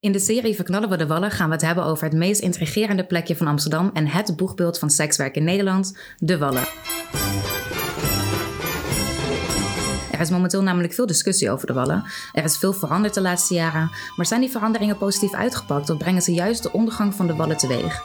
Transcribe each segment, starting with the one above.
In de serie Verknallen we de Wallen gaan we het hebben over het meest intrigerende plekje van Amsterdam en het boegbeeld van sekswerk in Nederland, de Wallen. Er is momenteel namelijk veel discussie over de Wallen. Er is veel veranderd de laatste jaren, maar zijn die veranderingen positief uitgepakt of brengen ze juist de ondergang van de Wallen teweeg?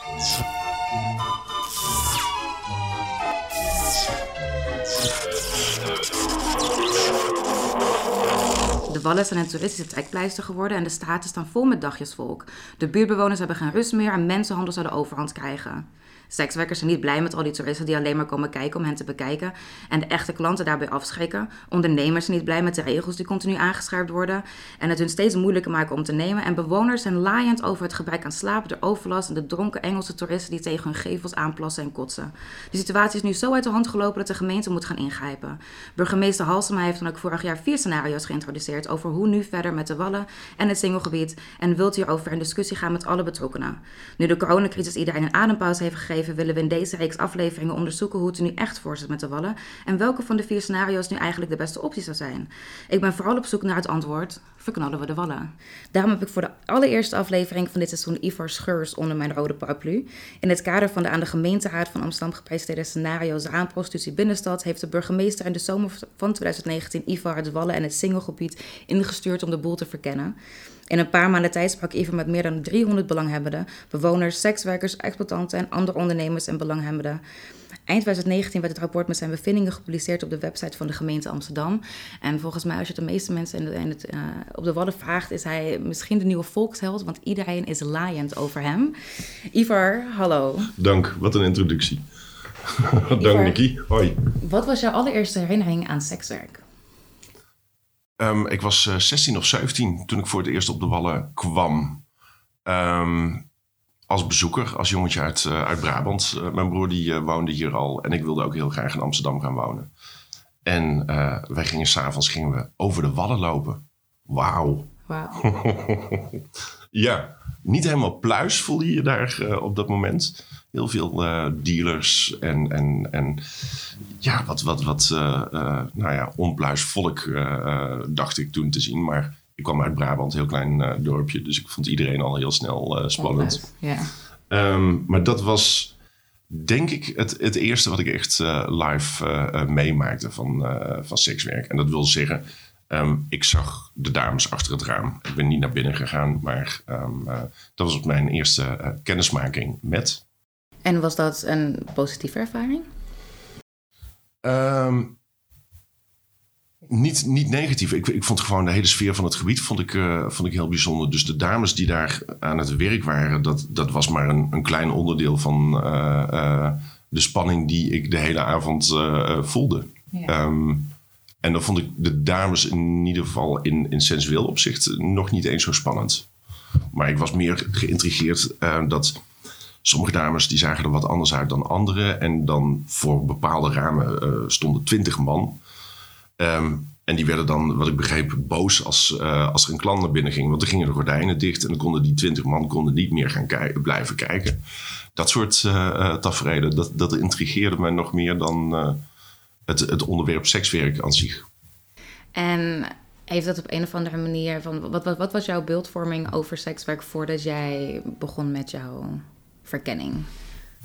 De Wallen zijn een toeristische trekpleister geworden en de straten staan vol met dagjesvolk. De buurtbewoners hebben geen rust meer en mensenhandel zou de overhand krijgen. Sekswerkers zijn niet blij met al die toeristen die alleen maar komen kijken om hen te bekijken en de echte klanten daarbij afschrikken. Ondernemers zijn niet blij met de regels die continu aangescherpt worden en het hun steeds moeilijker maken om te nemen. En bewoners zijn laaiend over het gebrek aan slaap, de overlast en de dronken Engelse toeristen die tegen hun gevels aanplassen en kotsen. De situatie is nu zo uit de hand gelopen dat de gemeente moet gaan ingrijpen. Burgemeester Halsema heeft dan ook vorig jaar vier scenario's geïntroduceerd over hoe nu verder met de Wallen en het Singelgebied en wilt hierover in discussie gaan met alle betrokkenen. Nu de coronacrisis iedereen een adempauze heeft gegeven, willen we in deze reeks afleveringen onderzoeken hoe het er nu echt voor zit met de wallen en welke van de vier scenario's nu eigenlijk de beste optie zou zijn. Ik ben vooral op zoek naar het antwoord: verknallen we de wallen? Daarom heb ik voor de allereerste aflevering van dit seizoen Ivar Scheurs onder mijn rode paraplu. In het kader van de aan de gemeenteraad van Amsterdam gepresenteerde scenario's prostitutie binnenstad heeft de burgemeester in de zomer van 2019 Ivar het wallen en het singelgebied ingestuurd om de boel te verkennen. In een paar maanden tijd sprak Iver met meer dan 300 belanghebbenden, bewoners, sekswerkers, exploitanten en andere ondernemers en belanghebbenden. Eind 2019 werd het rapport met zijn bevindingen gepubliceerd op de website van de gemeente Amsterdam. En volgens mij, als je de meeste mensen in, de, in het, uh, op de Wadden vraagt, is hij misschien de nieuwe volksheld, want iedereen is laaiend over hem. Ivar, hallo. Dank, wat een introductie. Dank, Nicky. Hoi. Wat was jouw allereerste herinnering aan sekswerk? Um, ik was uh, 16 of 17 toen ik voor het eerst op de Wallen kwam. Um, als bezoeker, als jongetje uit, uh, uit Brabant. Uh, mijn broer die woonde hier al en ik wilde ook heel graag in Amsterdam gaan wonen. En wij gingen s'avonds gingen we over de Wallen lopen. Wauw. Wauw. ja, niet helemaal pluis voelde je daar op dat moment heel veel uh, dealers en, en, en ja, wat, wat, wat uh, uh, nou ja, onpluis volk dacht ik toen te zien. Maar ik kwam uit Brabant, een heel klein dorpje, dus ik vond iedereen al heel snel spannend. Ja. Um, maar dat was denk ik het, het eerste wat ik echt live meemaakte van, van sekswerk. En dat wil zeggen, um, ik zag de dames achter het raam. Ik ben niet naar binnen gegaan, maar um, dat was mijn eerste kennismaking met. En was dat een positieve ervaring? Um, niet, niet negatief. Ik, ik vond gewoon de hele sfeer van het gebied vond ik, uh, vond ik heel bijzonder. Dus de dames die daar aan het werk waren, dat, dat was maar een, een klein onderdeel van uh, uh, de spanning die ik de hele avond voelde. Ja. Um, en dan vond ik de dames in ieder geval in, in sensueel opzicht nog niet eens zo spannend. Maar ik was meer geïntrigeerd dat Sommige dames die zagen er wat anders uit dan andere. En dan voor bepaalde ramen uh, stonden twintig man. Um, en die werden dan, wat ik begreep, boos als, uh, als er een klant naar binnen ging. Want dan gingen de gordijnen dicht en dan konden die twintig man konden niet meer gaan kijken, blijven kijken. Dat soort uh, tafereelen, dat, dat intrigeerde me nog meer dan het, het onderwerp sekswerk aan zich. En heeft dat op een of andere manier van wat, wat, wat was jouw beeldvorming over sekswerk voordat jij begon met jouw verkenning?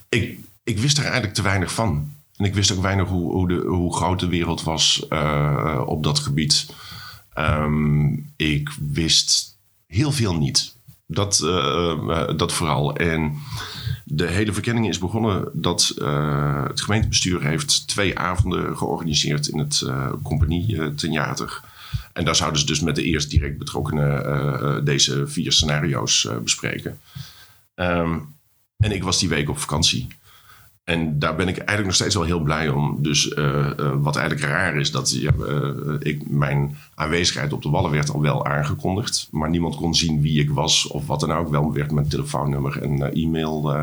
Ik, ik wist er eigenlijk te weinig van. En ik wist ook weinig hoe, hoe, de, hoe groot de wereld was uh, op dat gebied. Um, ik wist heel veel niet. Dat, uh, dat vooral. En de hele verkenning is begonnen dat het gemeentebestuur heeft twee avonden georganiseerd in het Compagnie Theater. En daar zouden ze dus met de eerst direct betrokkenen deze vier scenario's bespreken. Um, en ik was die week op vakantie. En daar ben ik eigenlijk nog steeds wel heel blij om. Dus uh, uh, wat eigenlijk raar is, dat uh, ik, mijn aanwezigheid op de wallen werd al wel aangekondigd. Maar niemand kon zien wie ik was of wat dan ook. Wel werd mijn telefoonnummer en e-mail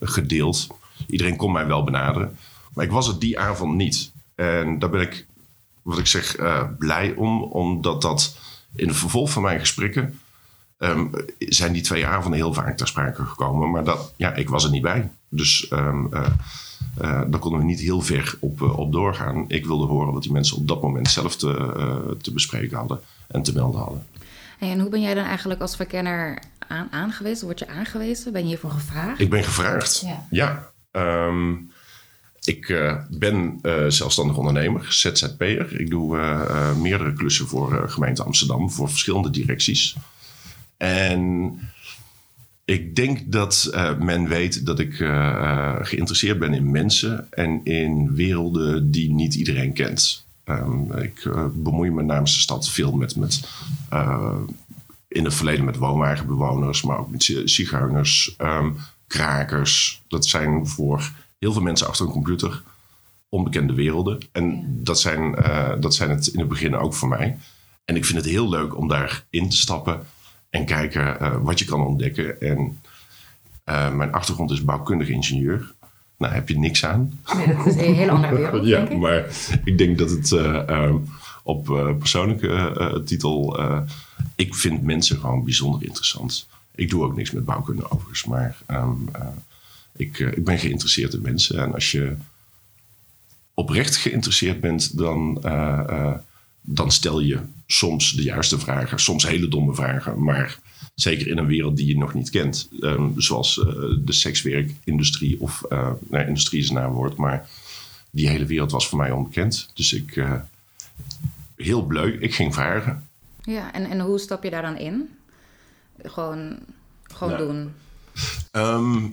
gedeeld. Iedereen kon mij wel benaderen. Maar ik was het die avond niet. En daar ben ik, wat ik zeg, blij om. Omdat dat in het vervolg van mijn gesprekken um, zijn die twee avonden heel vaak ter sprake gekomen. Maar dat, ja, ik was er niet bij. Dus um, uh, uh, daar konden we niet heel ver op, uh, op doorgaan. Ik wilde horen wat die mensen op dat moment zelf te, te bespreken hadden en te melden hadden. En hoe ben jij dan eigenlijk als verkenner aan, aangewezen? Word je aangewezen? Ben je hiervoor gevraagd? Ik ben gevraagd, Ja. ja. Ehm, ik eh, ben eh, zelfstandig ondernemer, ZZP'er. Ik doe eh, eh, meerdere klussen voor eh, gemeente Amsterdam, voor verschillende directies. En ik denk dat eh, men weet dat ik eh, eh, geïnteresseerd ben in mensen en in werelden die niet iedereen kent. Ehm, ik eh, bemoei me namens de stad veel met, met in het verleden met woonwagenbewoners, maar ook met zi- zigeuners, ehm, krakers. Dat zijn voor heel veel mensen achter een computer onbekende werelden. En dat, zijn, dat zijn het in het begin ook voor mij. En ik vind het heel leuk om daarin te stappen en kijken eh, wat je kan ontdekken. En eh, mijn achtergrond is bouwkundig ingenieur. Nou, heb je niks aan. Nee, dat is een hele andere wereld, Ja, denk ik. maar ik denk dat het eh, ehm, op persoonlijke titel. ik vind mensen gewoon bijzonder interessant. Ik doe ook niks met bouwkunde overigens, maar ehm, eh, ik, ik ben geïnteresseerd in mensen. En als je oprecht geïnteresseerd bent, dan, dan stel je soms de juiste vragen, soms hele domme vragen, maar zeker in een wereld die je nog niet kent, ehm, zoals eh, de sekswerkindustrie of eh nee, industrie is een naamwoord, maar die hele wereld was voor mij onbekend. Dus ik, eh, heel bleu, ik ging vragen. Ja, en, en hoe stap je daar dan in? Gewoon, gewoon Nou, doen. Ehm,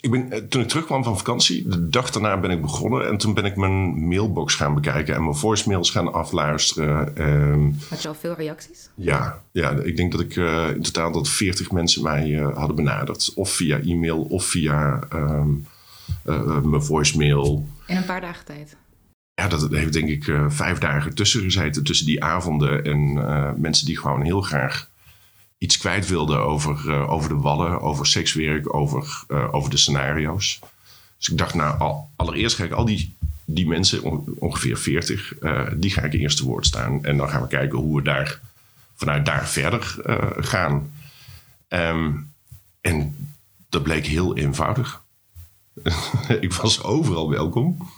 ik ben, eh, toen ik terugkwam van vakantie, de dag daarna ben ik begonnen. En toen ben ik mijn mailbox gaan bekijken en mijn voicemails gaan afluisteren. Ehm, Had je al veel reacties? ja, ja, ik denk dat ik eh, in totaal dat 40 mensen mij eh, hadden benaderd. Of via e-mail of via ehm, eh, eh, mijn voicemail. In een paar dagen tijd. Ja, dat heeft denk ik vijf dagen tussen gezeten. Tussen die avonden en mensen die gewoon heel graag iets kwijt wilden over, eh, over de wallen, over sekswerk, over, eh, over de scenario's. Dus ik dacht, nou, al, allereerst ga ik al die, die mensen, on- ongeveer 40, eh, die ga ik eerst te woord staan. En dan gaan we kijken hoe we daar vanuit daar verder gaan. Ehm, en dat bleek heel eenvoudig. ik was overal welkom.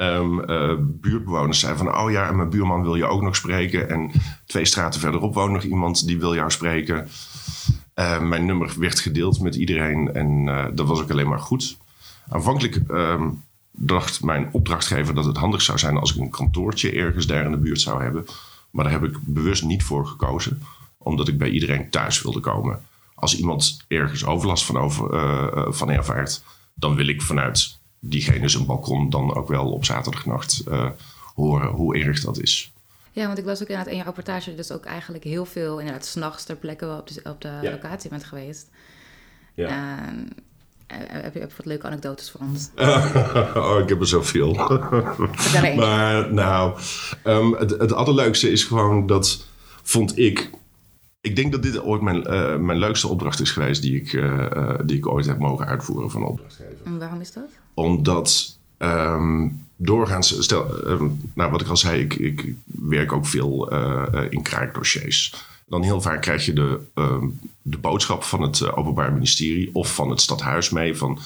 Ehm, eh, buurtbewoners zeiden van, oh ja, en mijn buurman wil je ook nog spreken. En twee straten verderop woont nog iemand die wil jou spreken. Eh, mijn nummer werd gedeeld met iedereen en eh, dat was ook alleen maar goed. Aanvankelijk ehm, dacht mijn opdrachtgever dat het handig zou zijn als ik een kantoortje ergens daar in de buurt zou hebben. Maar daar heb ik bewust niet voor gekozen, omdat ik bij iedereen thuis wilde komen. Als iemand ergens overlast van, over, eh, van ervaart, dan wil ik vanuit diegene zijn balkon dan ook wel op zaterdagnacht eh, horen hoe erg dat is. Ja, want ik las ook inderdaad in je rapportage dus ook eigenlijk heel veel inderdaad s'nachts ter plekke op de, op de Ja. locatie bent geweest. Ja. En, eh, heb, je, heb je wat leuke anekdotes voor ons? oh, ik heb er zoveel. Er eentje. maar nou, ehm, het, het allerleukste is gewoon dat, vond ik... Ik denk dat dit ooit mijn, eh, mijn leukste opdracht is geweest die ik, eh, eh, die ik ooit heb mogen uitvoeren van opdrachtgever. En waarom is dat? Omdat ehm, doorgaans, stel, ehm, nou wat ik al zei, ik, ik werk ook veel eh, in kraakdossiers. Dan heel vaak krijg je de, ehm, de boodschap van het eh, Openbaar Ministerie of van het stadhuis mee van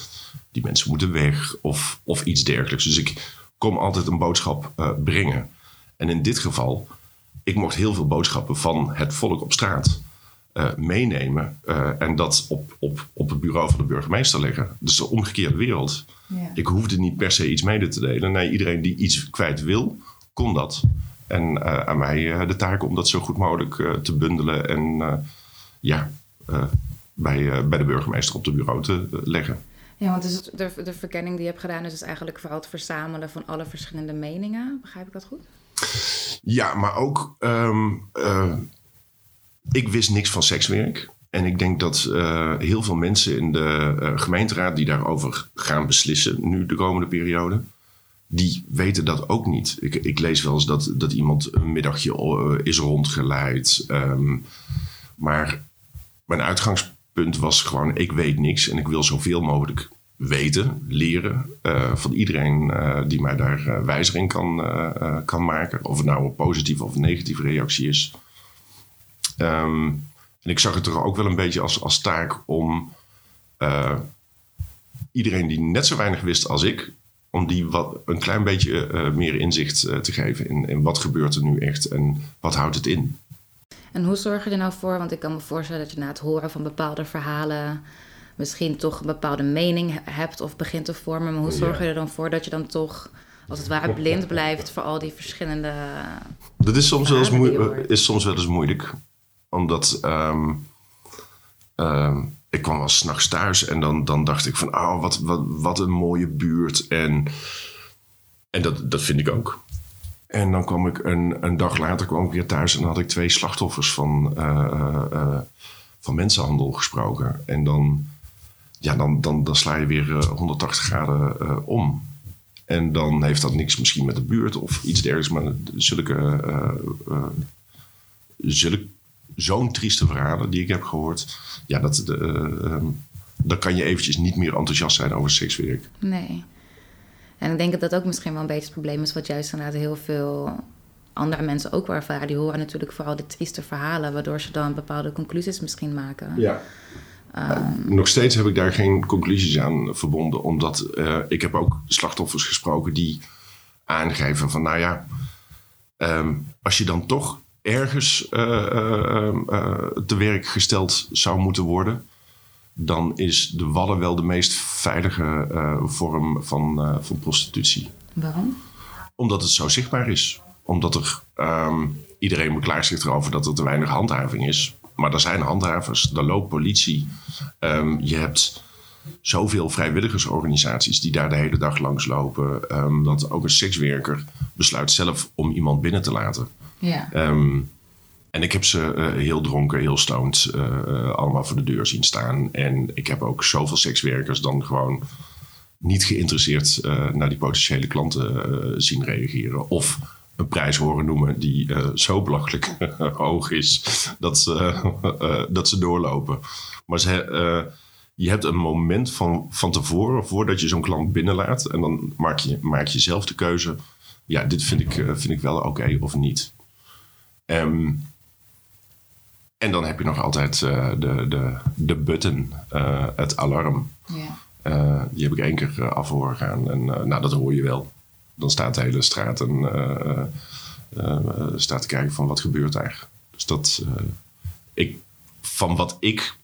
die mensen moeten weg of, of iets dergelijks. Dus ik kom altijd een boodschap eh, brengen. En in dit geval, ik mocht heel veel boodschappen van het volk op straat eh, meenemen eh, en dat op, op, op het bureau van de burgemeester leggen. Dus de omgekeerde wereld. Ja. Ik hoefde niet per se iets mede te delen. Nee, iedereen die iets kwijt wil, kon dat. En eh, aan mij de taak om dat zo goed mogelijk te bundelen en ja, bij, bij de burgemeester op de bureau te leggen. Ja, want dus het- de, de verkenning die je hebt gedaan is dus eigenlijk vooral het verzamelen van alle verschillende meningen. Begrijp ik dat goed? Ja, maar ook, ehm, eh, ik wist niks van sekswerk. En ik denk dat eh, heel veel mensen in de eh, gemeenteraad die daarover gaan beslissen, nu de komende periode, die weten dat ook niet. Ik, ik lees wel eens dat, dat iemand een middagje eh, is rondgeleid. ehm, maar mijn uitgangspunt was gewoon, ik weet niks en ik wil zoveel mogelijk weten, leren van iedereen die mij daar wijzer in kan, kan maken. Of het nou een positieve of negatieve reactie is. Ehm, en ik zag het er ook wel een beetje als, als taak om eh, iedereen die net zo weinig wist als ik, om die wat, een klein beetje eh, meer inzicht eh, te geven in, in wat gebeurt er nu echt en wat houdt het in. En hoe zorg je er nou voor? Want ik kan me voorstellen dat je na het horen van bepaalde verhalen misschien toch een bepaalde mening he- hebt of begint te vormen. Maar hoe zorg je er dan voor dat je dan toch als het ware blind blijft voor al die verschillende. Dat is soms, wel eens, moe- is soms wel eens moeilijk. Omdat ehm, ehm, ik kwam wel s'nachts thuis en dan, dan dacht ik van... Oh, wat, wat, wat een mooie buurt. En, en dat, dat vind ik ook. En dan kwam ik een, een dag later kwam ik weer thuis... en dan had ik twee slachtoffers van, eh, eh, eh, van mensenhandel gesproken. En dan, ja, dan, dan, dan sla je weer eh, 180 graden om. En dan heeft dat niks misschien met de buurt of iets dergelijks. Maar zulke, zulke zo'n trieste verhalen die ik heb gehoord. Ja, dat, de, eh, ehm, dan kan je eventjes niet meer enthousiast zijn over sekswerk. Nee. En ik denk dat dat ook misschien wel een beetje het probleem is, wat juist inderdaad heel veel andere mensen ook wel ervaren. Die horen natuurlijk vooral de trieste verhalen, waardoor ze dan bepaalde conclusies misschien maken. Ja. Nog steeds heb ik daar geen conclusies aan verbonden. Omdat eh, ik heb ook slachtoffers gesproken die aangeven van... nou ja, ehm, als je dan toch ergens eh, eh, eh, te werk gesteld zou moeten worden... dan is de Wallen wel de meest veilige vorm van, van prostitutie Waarom? omdat het zo zichtbaar is. Omdat er ehm, iedereen beklaagt zich erover dat er te weinig handhaving is. Maar er zijn handhavers, er loopt politie. Ehm, je hebt zoveel vrijwilligersorganisaties die daar de hele dag langs lopen. ehm, dat ook een sekswerker besluit zelf om iemand binnen te laten. Ja. Ehm, en ik heb ze eh, heel dronken, heel stoned, eh, eh, allemaal voor de deur zien staan. En ik heb ook zoveel sekswerkers dan gewoon niet geïnteresseerd naar die potentiële klanten zien reageren. Of een prijs horen noemen die zo belachelijk hoog is dat ze, dat ze doorlopen. Maar ze, je hebt een moment van, van tevoren, voordat je zo'n klant binnenlaat. En dan maak je, maak je zelf de keuze. Ja, dit vind ik, vind ik wel oké of niet. Ehm, en dan heb je nog altijd eh, de, de, de button, eh, het alarm. ja. Eh, die heb ik één keer af horen gaan. En nou, dat hoor je wel. Dan staat de hele straat en staat te kijken van wat gebeurt daar. Dus dat, ik, van wat ik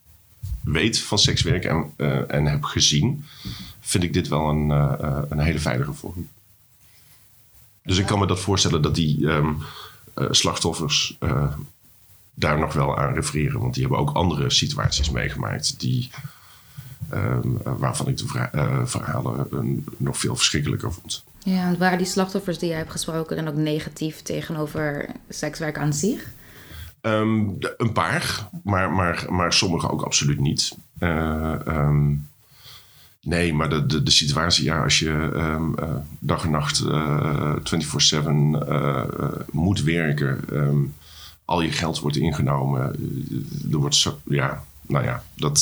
weet van sekswerk en, en heb gezien, vind ik dit wel een, een hele veilige vorm. Dus ik kan me dat voorstellen dat die ehm, eh, slachtoffers eh, daar nog wel aan refereren. Want die hebben ook andere situaties meegemaakt die, ehm, waarvan ik de eh, verhalen eh, nog veel verschrikkelijker vond. Ja, en waren die slachtoffers die jij hebt gesproken dan ook negatief tegenover sekswerk aan zich? Ehm, een paar, maar, maar, maar sommige ook absoluut niet. Eh, ehm, nee, maar de, de, situatie, ja, als je ehm, eh, dag en nacht eh 24-7 eh, moet werken, ehm, al je geld wordt ingenomen, er wordt zo, ja, nou ja, dat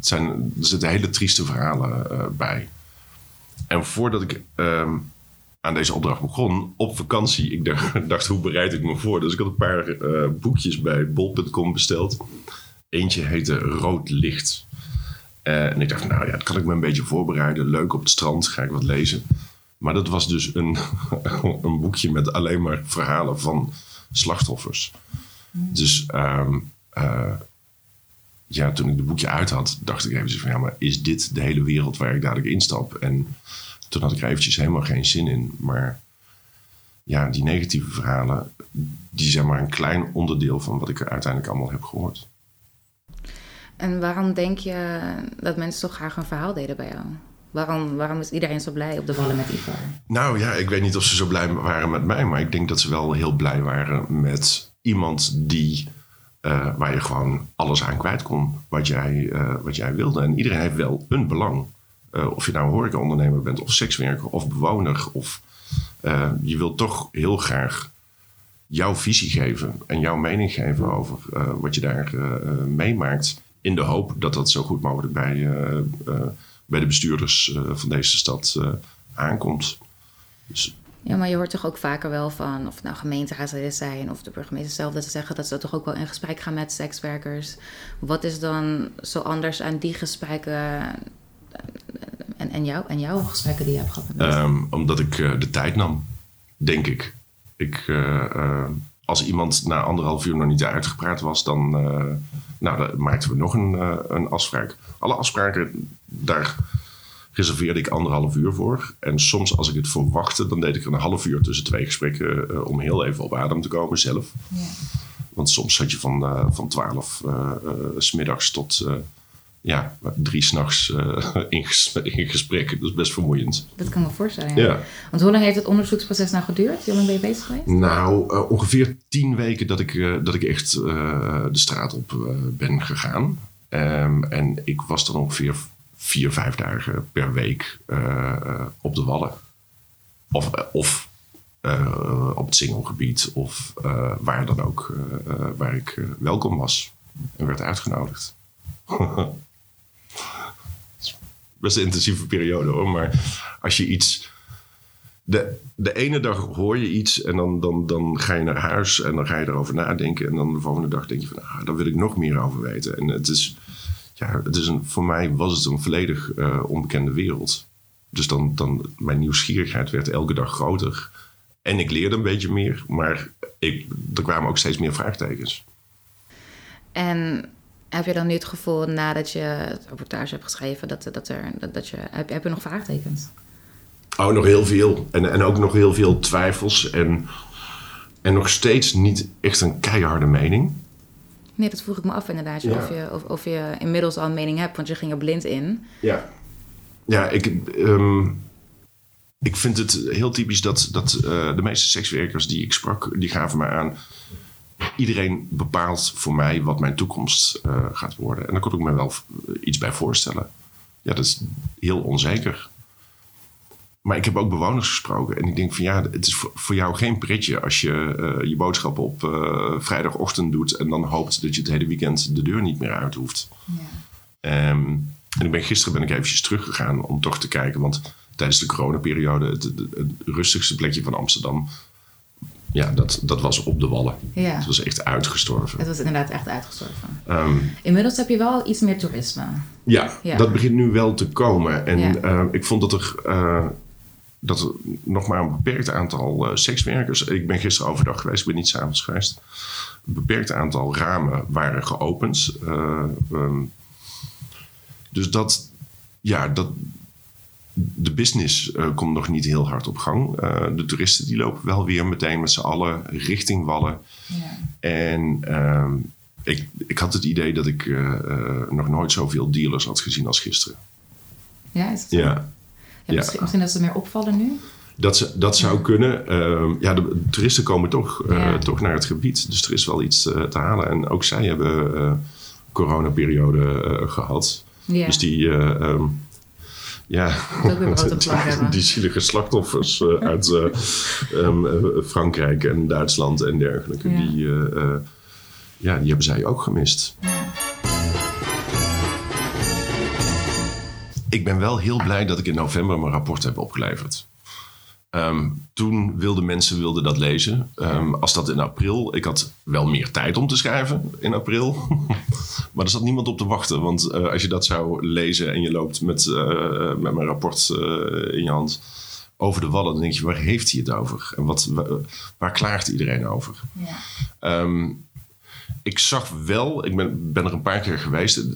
zijn, er zitten hele trieste verhalen bij. En voordat ik ehm, aan deze opdracht begon, op vakantie, ik dacht, dacht, hoe bereid ik me voor? Dus ik had een paar boekjes bij bol.com besteld. Eentje heette Rood Licht. Eh, en ik dacht, nou ja, dat kan ik me een beetje voorbereiden. Leuk op het strand, ga ik wat lezen. Maar dat was dus een, een boekje met alleen maar verhalen van slachtoffers. Dus ehm, eh, ja, toen ik het boekje uit had, dacht ik even van ja, maar is dit de hele wereld waar ik dadelijk instap? En toen had ik er eventjes helemaal geen zin in. Maar ja, die negatieve verhalen, die zijn maar een klein onderdeel van wat ik er uiteindelijk allemaal heb gehoord. En waarom denk je dat mensen zo graag een verhaal deden bij jou? Waarom, waarom is iedereen zo blij op de vallen met Ivar? Nou ja, ik weet niet of ze zo blij waren met mij, maar ik denk dat ze wel heel blij waren met iemand die, eh, waar je gewoon alles aan kwijt kon wat jij, eh, wat jij wilde. En iedereen heeft wel een belang. Eh, of je nou een horecaondernemer bent, of sekswerker, of bewoner. Of, je wilt toch heel graag jouw visie geven en jouw mening geven over wat je daar meemaakt. In de hoop dat dat zo goed mogelijk bij, eh, eh, bij de bestuurders eh, van deze stad aankomt. Dus Ja, maar je hoort toch ook vaker wel van, of nou gemeenteraadsleden zijn of de burgemeester zelf, dat ze zeggen dat ze toch ook wel in gesprek gaan met sekswerkers. Wat is dan zo anders aan die gesprekken en, en, jou, en jouw gesprekken die je hebt gehad met? Ehm, omdat ik de tijd nam, denk ik. ik als iemand na anderhalf uur nog niet uitgepraat was, dan, nou, dan maakten we nog een, eh, een afspraak. Alle afspraken, daar reserveerde ik anderhalf uur voor. En soms als ik het verwachtte, dan deed ik er een half uur tussen twee gesprekken eh, om heel even op adem te komen zelf. Ja. Want soms zat je van, eh, van 12 eh, eh, s smiddags tot ja, drie s'nachts uh, in, ges in gesprek. Dat is best vermoeiend. Dat kan me voorstellen. Ja. Ja. Want hoe lang heeft het onderzoeksproces nou geduurd? Hoe lang ben je bezig geweest? Nou, eh, ongeveer tien weken dat ik, eh, dat ik echt eh, de straat op eh, ben gegaan. Ehm, en ik was dan ongeveer vier, vijf dagen per week eh, eh, op de Wallen. Of, eh, of eh, op het Singelgebied of eh, waar dan ook, eh, eh, waar ik eh, welkom was en werd uitgenodigd. Best een intensieve periode hoor, maar als je iets de, de ene dag hoor je iets en dan, dan, dan ga je naar huis en dan ga je erover nadenken. En dan de volgende dag denk je van, ah, daar wil ik nog meer over weten. En het is, ja, het is een, voor mij was het een volledig eh, onbekende wereld. Dus dan, dan, mijn nieuwsgierigheid werd elke dag groter. En ik leerde een beetje meer, maar ik, er kwamen ook steeds meer vraagtekens. En heb je dan nu het gevoel nadat je het reportage hebt geschreven, dat, dat er, dat, dat je, heb, heb je nog vraagtekens? Oh, nog heel veel. En, en ook nog heel veel twijfels. En, en nog steeds niet echt een keiharde mening. Nee, dat vroeg ik me af inderdaad. Ja. Of, je, of, of je inmiddels al een mening hebt, want je ging er blind in. Ja. Ja, ik, ehm, ik vind het heel typisch dat, dat eh, de meeste sekswerkers die ik sprak, die gaven me aan. Iedereen bepaalt voor mij wat mijn toekomst eh, gaat worden. En daar kon ik me wel eh, iets bij voorstellen. Ja, dat is heel onzeker. Maar ik heb ook bewoners gesproken. En ik denk van ja, het is voor, jou geen pretje als je eh, je boodschappen op vrijdagochtend doet. En dan hoopt dat je het hele weekend de deur niet meer uit hoeft. Ehm, en ik ben, gisteren ben ik eventjes teruggegaan om toch te kijken. Want tijdens de coronaperiode, het, het, het rustigste plekje van Amsterdam. Ja, dat, dat was op de Wallen. Ja. Het was echt uitgestorven. Het was inderdaad echt uitgestorven. Ehm, Inmiddels heb je wel iets meer toerisme. ja, Ja. dat begint nu wel te komen. En Ja. eh, ik vond dat er, eh, dat er nog maar een beperkt aantal eh, sekswerkers... Ik ben gisteren overdag geweest, ik ben niet s'avonds geweest. Een beperkt aantal ramen waren geopend. Eh, ehm, dus dat, ja, dat, de business eh, komt nog niet heel hard op gang. Eh, de toeristen die lopen wel weer meteen met z'n allen richting Wallen. Ja. En ehm, ik, ik had het idee dat ik eh, nog nooit zoveel dealers had gezien als gisteren. Ja, is het zo? Ja, Ja, Ja. Misschien, misschien dat ze meer opvallen nu? dat, ze- dat zou kunnen. Ehm, ja, de toeristen komen toch, toch naar het gebied. Dus er is wel iets te halen. En ook zij hebben coronaperiode eh, gehad. Ja. Dus die... eh, ehm, ja, die zielige slachtoffers eh, uit eh, ehm, eh, Frankrijk en Duitsland en dergelijke. Ja. Die, ja, die hebben zij ook gemist. Ik ben wel heel blij dat ik in november mijn rapport heb opgeleverd. Ehm, toen wilden mensen wilden dat lezen. Ehm, als dat in april... Ik had wel meer tijd om te schrijven in april. maar er zat niemand op te wachten. Want eh, als je dat zou lezen en je loopt met, eh, met mijn rapport eh, in je hand over de wallen... dan denk je, waar heeft hij het over? En wat, wa- waar klaagt iedereen over? Ja. Ehm, ik zag wel, ik ben, ben er een paar keer geweest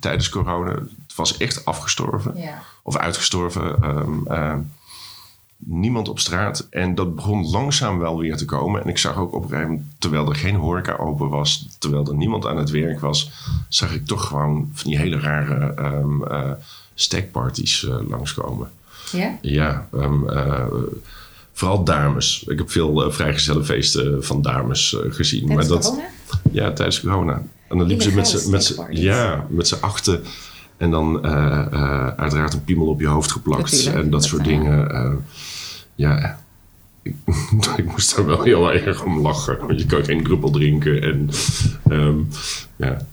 tijdens corona. Het was echt afgestorven Ja. of uitgestorven. Niemand op straat. En dat begon langzaam wel weer te komen. En ik zag ook op een gegeven moment, terwijl er geen horeca open was, terwijl er niemand aan het werk was, zag ik toch gewoon van die hele rare ehm eh, stackparties eh, langskomen. Ja? Ja, ehm, eh, vooral dames. Ik heb veel uh, vrijgezellenfeesten van dames gezien. Tijdens maar dat, corona? ja, tijdens corona. En dan liepen ze met Illegale z'n- met z'n steakparties. ja, met achten. En dan uiteraard een piemel op je hoofd geplakt. Natuurlijk, en dat dat, soort dingen. Ja, ik, ik moest daar wel heel erg om lachen. Want je kan geen druppel drinken. En ehm, ja,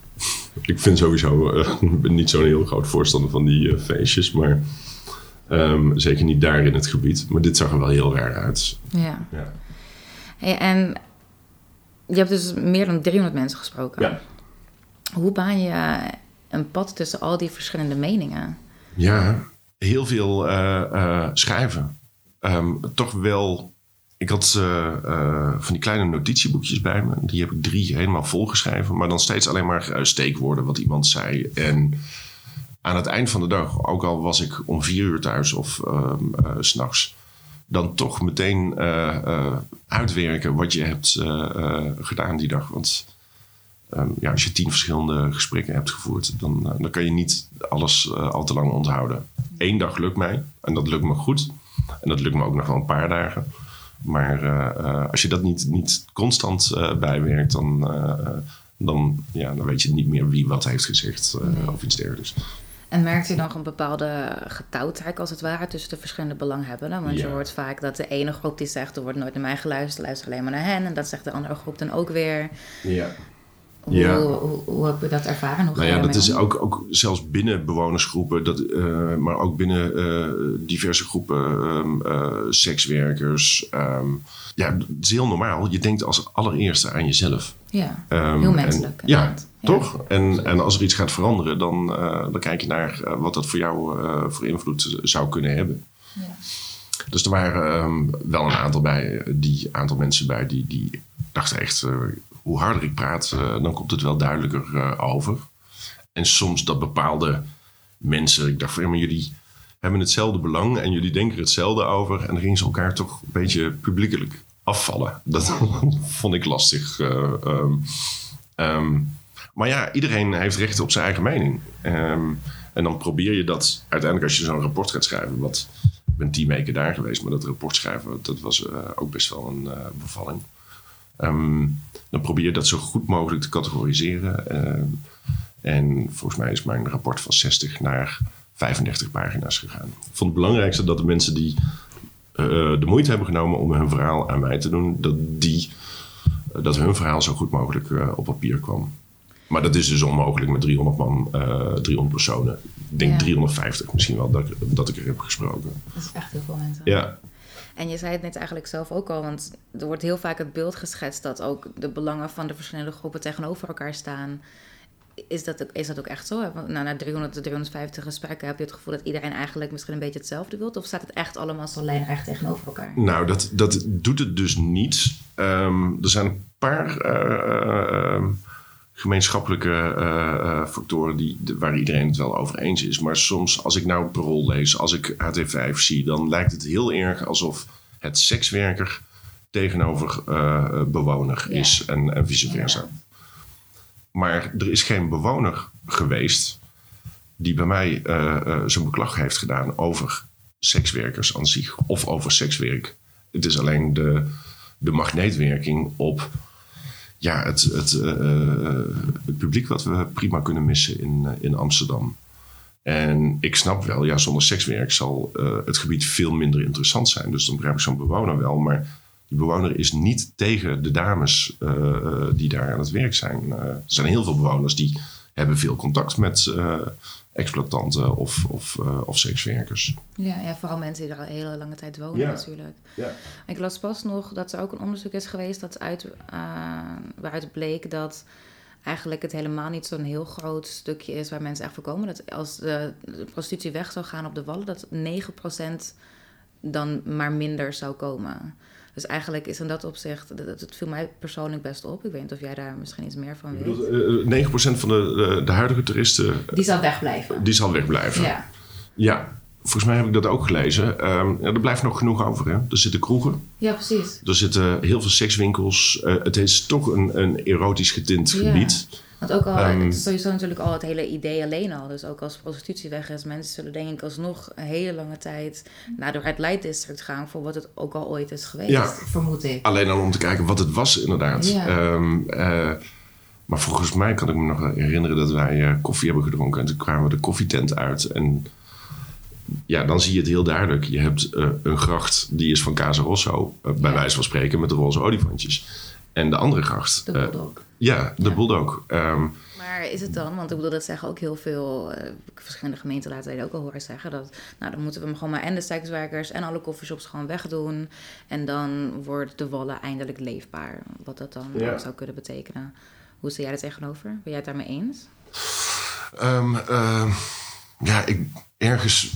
ik vind sowieso eh, niet zo'n heel groot voorstander van die eh, feestjes. Maar ehm, zeker niet daar in het gebied. Maar dit zag er wel heel raar uit. Ja. Ja. Hey, en je hebt dus meer dan 300 mensen gesproken. Ja. Hoe baan je een pad tussen al die verschillende meningen? Ja, heel veel eh, schrijven. Ehm, toch wel ik had eh, van die kleine notitieboekjes bij me. Die heb ik drie helemaal volgeschreven. Maar dan steeds alleen maar eh, steekwoorden wat iemand zei. En aan het eind van de dag, ook al was ik om vier uur thuis of s s'nachts... dan toch meteen uitwerken wat je hebt gedaan die dag. Want ehm, ja, als je tien verschillende gesprekken hebt gevoerd... dan, dan kan je niet alles al te lang onthouden. Eén dag lukt mij en dat lukt me goed. En dat lukt me ook nog wel een paar dagen. Maar eh, eh, als je dat niet, niet constant eh, bijwerkt, dan, dan, ja, dan weet je niet meer wie wat heeft gezegd Nee. of iets dergelijks. En merkt u nog een bepaalde getouwtrek als het ware tussen de verschillende belanghebbenden? Want je hoort vaak dat de ene groep die zegt er wordt nooit naar mij geluisterd, luister alleen maar naar hen. En dat zegt de andere groep dan ook weer. Ja. Hoe, Ja. hoe, hoe heb je dat ervaren? Ga Nou ja, dat is ook, ook zelfs binnen bewonersgroepen, dat, eh, maar ook binnen eh, diverse groepen, ehm, eh, sekswerkers. ehm, ja, het is heel normaal. Je denkt als allereerste aan jezelf. Ja, Ehm, heel en- menselijk. ja, inderdaad. Ja. toch? En, en als er iets gaat veranderen, dan, dan kijk je naar wat dat voor jou voor invloed zou kunnen hebben. Ja. Dus er waren wel een aantal, bij, die, aantal mensen bij die, die dachten echt... hoe harder ik praat, eh, dan komt het wel duidelijker eh, over. En soms dat bepaalde mensen... Ik dacht van, ja, maar jullie hebben hetzelfde belang... en jullie denken hetzelfde over... en dan gingen ze elkaar toch een beetje publiekelijk afvallen. Dat vond ik lastig. eh, ehm. Ehm, maar ja, iedereen heeft recht op zijn eigen mening. Ehm, en dan probeer je dat uiteindelijk als je zo'n rapport gaat schrijven... wat ik ben tien weken daar geweest, maar dat rapport schrijven, dat was ook best wel een bevalling. Ehm, dan probeer je dat zo goed mogelijk te categoriseren. Ehm, en volgens mij is mijn rapport van 60 naar 35 pagina's gegaan. Ik vond het belangrijkste dat de mensen die eh, de moeite hebben genomen om hun verhaal aan mij te doen, dat, die, eh, dat hun verhaal zo goed mogelijk eh, op papier kwam. Maar dat is dus onmogelijk met 300 man, eh 300 personen. Ik denk Ja. 350 misschien wel dat, ik- dat ik er heb gesproken. Dat is echt heel veel mensen. Ja, En je zei het net eigenlijk zelf ook al, want er wordt heel vaak het beeld geschetst dat ook de belangen van de verschillende groepen tegenover elkaar staan. Is dat, ook- is dat ook echt zo? Nou, na 300 tot 350 gesprekken heb je het gevoel dat iedereen eigenlijk misschien een beetje hetzelfde wilt? Of staat het echt allemaal zo lijnrecht tegenover elkaar? Nou, dat, dat doet het dus niet. Ehm, er zijn een paar eh, ehm, gemeenschappelijke eh, eh, factoren die, de- waar iedereen het wel over eens is. Maar soms, als ik nou parool lees, als ik HT5 zie, dan lijkt het heel erg alsof het sekswerker tegenover eh, bewoner Ja. is en, en vice versa. Ja. Maar er is geen bewoner geweest die bij mij eh, zijn beklag heeft gedaan over sekswerkers aan zich of over sekswerk. Het is alleen de, de magneetwerking op ja, het, het, eh, eh, het publiek wat we prima kunnen missen in, eh, in Amsterdam. En ik snap wel, ja, zonder sekswerk zal het gebied veel minder interessant zijn. Dus dan begrijp ik zo'n bewoner wel. Maar die bewoner is niet tegen de dames die daar aan het werk zijn. Er zijn heel veel bewoners die hebben veel contact met eh, exploitanten of, of, eh, of sekswerkers. Ja, ja, vooral mensen die er al een hele lange tijd wonen Ja. natuurlijk. Ja. Ik las pas nog dat er ook een onderzoek is geweest dat uit, eh, waaruit bleek dat eigenlijk het helemaal niet zo'n heel groot stukje is waar mensen echt voor komen. Dat als de, de prostitutie weg zou gaan op de wallen, dat 9% dan maar minder zou komen. Dus eigenlijk is in dat opzicht, dat, dat viel mij persoonlijk best op. Ik weet niet of jij daar misschien iets meer van weet. bedoel, eh, 9% van de, de, de huidige toeristen, Die zal wegblijven. die zal wegblijven. Ja, Ja, volgens mij heb ik dat ook gelezen. Ehm, ja, er blijft nog genoeg over. Hè? Er zitten kroegen, ja precies. er zitten heel veel sekswinkels. Eh, het is toch een, een erotisch getint Ja. Want ook al, Ehm, het is sowieso natuurlijk al het hele idee alleen al. Dus ook als prostitutie weg is, mensen zullen denk ik alsnog een hele lange tijd naar de Red Light District gaan voor wat het ook al ooit is geweest, Ja. vermoed ik. Alleen al om te kijken wat het was, inderdaad. Ja. Ehm, eh, maar volgens mij kan ik me nog herinneren dat wij eh, koffie hebben gedronken. En toen kwamen we de koffietent uit. En ja, dan zie je het heel duidelijk. Je hebt eh, een gracht, die is van Casa Rosso. bij Ja. wijze van spreken, met de roze olifantjes. En de andere gracht. De eh, bulldog. ja, de Ja. Bulldog. Ehm, Maar is het dan, want ik bedoel, dat zeggen ook heel veel eh, verschillende gemeenten laten dat ook al horen zeggen. Dat, nou, dan moeten we hem gewoon maar en de sekswerkers en alle coffeeshops gewoon wegdoen. En dan wordt de wallen eindelijk leefbaar. Wat dat dan Ja. zou kunnen betekenen. Hoe sta jij er tegenover? Ben jij het daarmee eens? Ehm, ehm, ja, ik, ergens.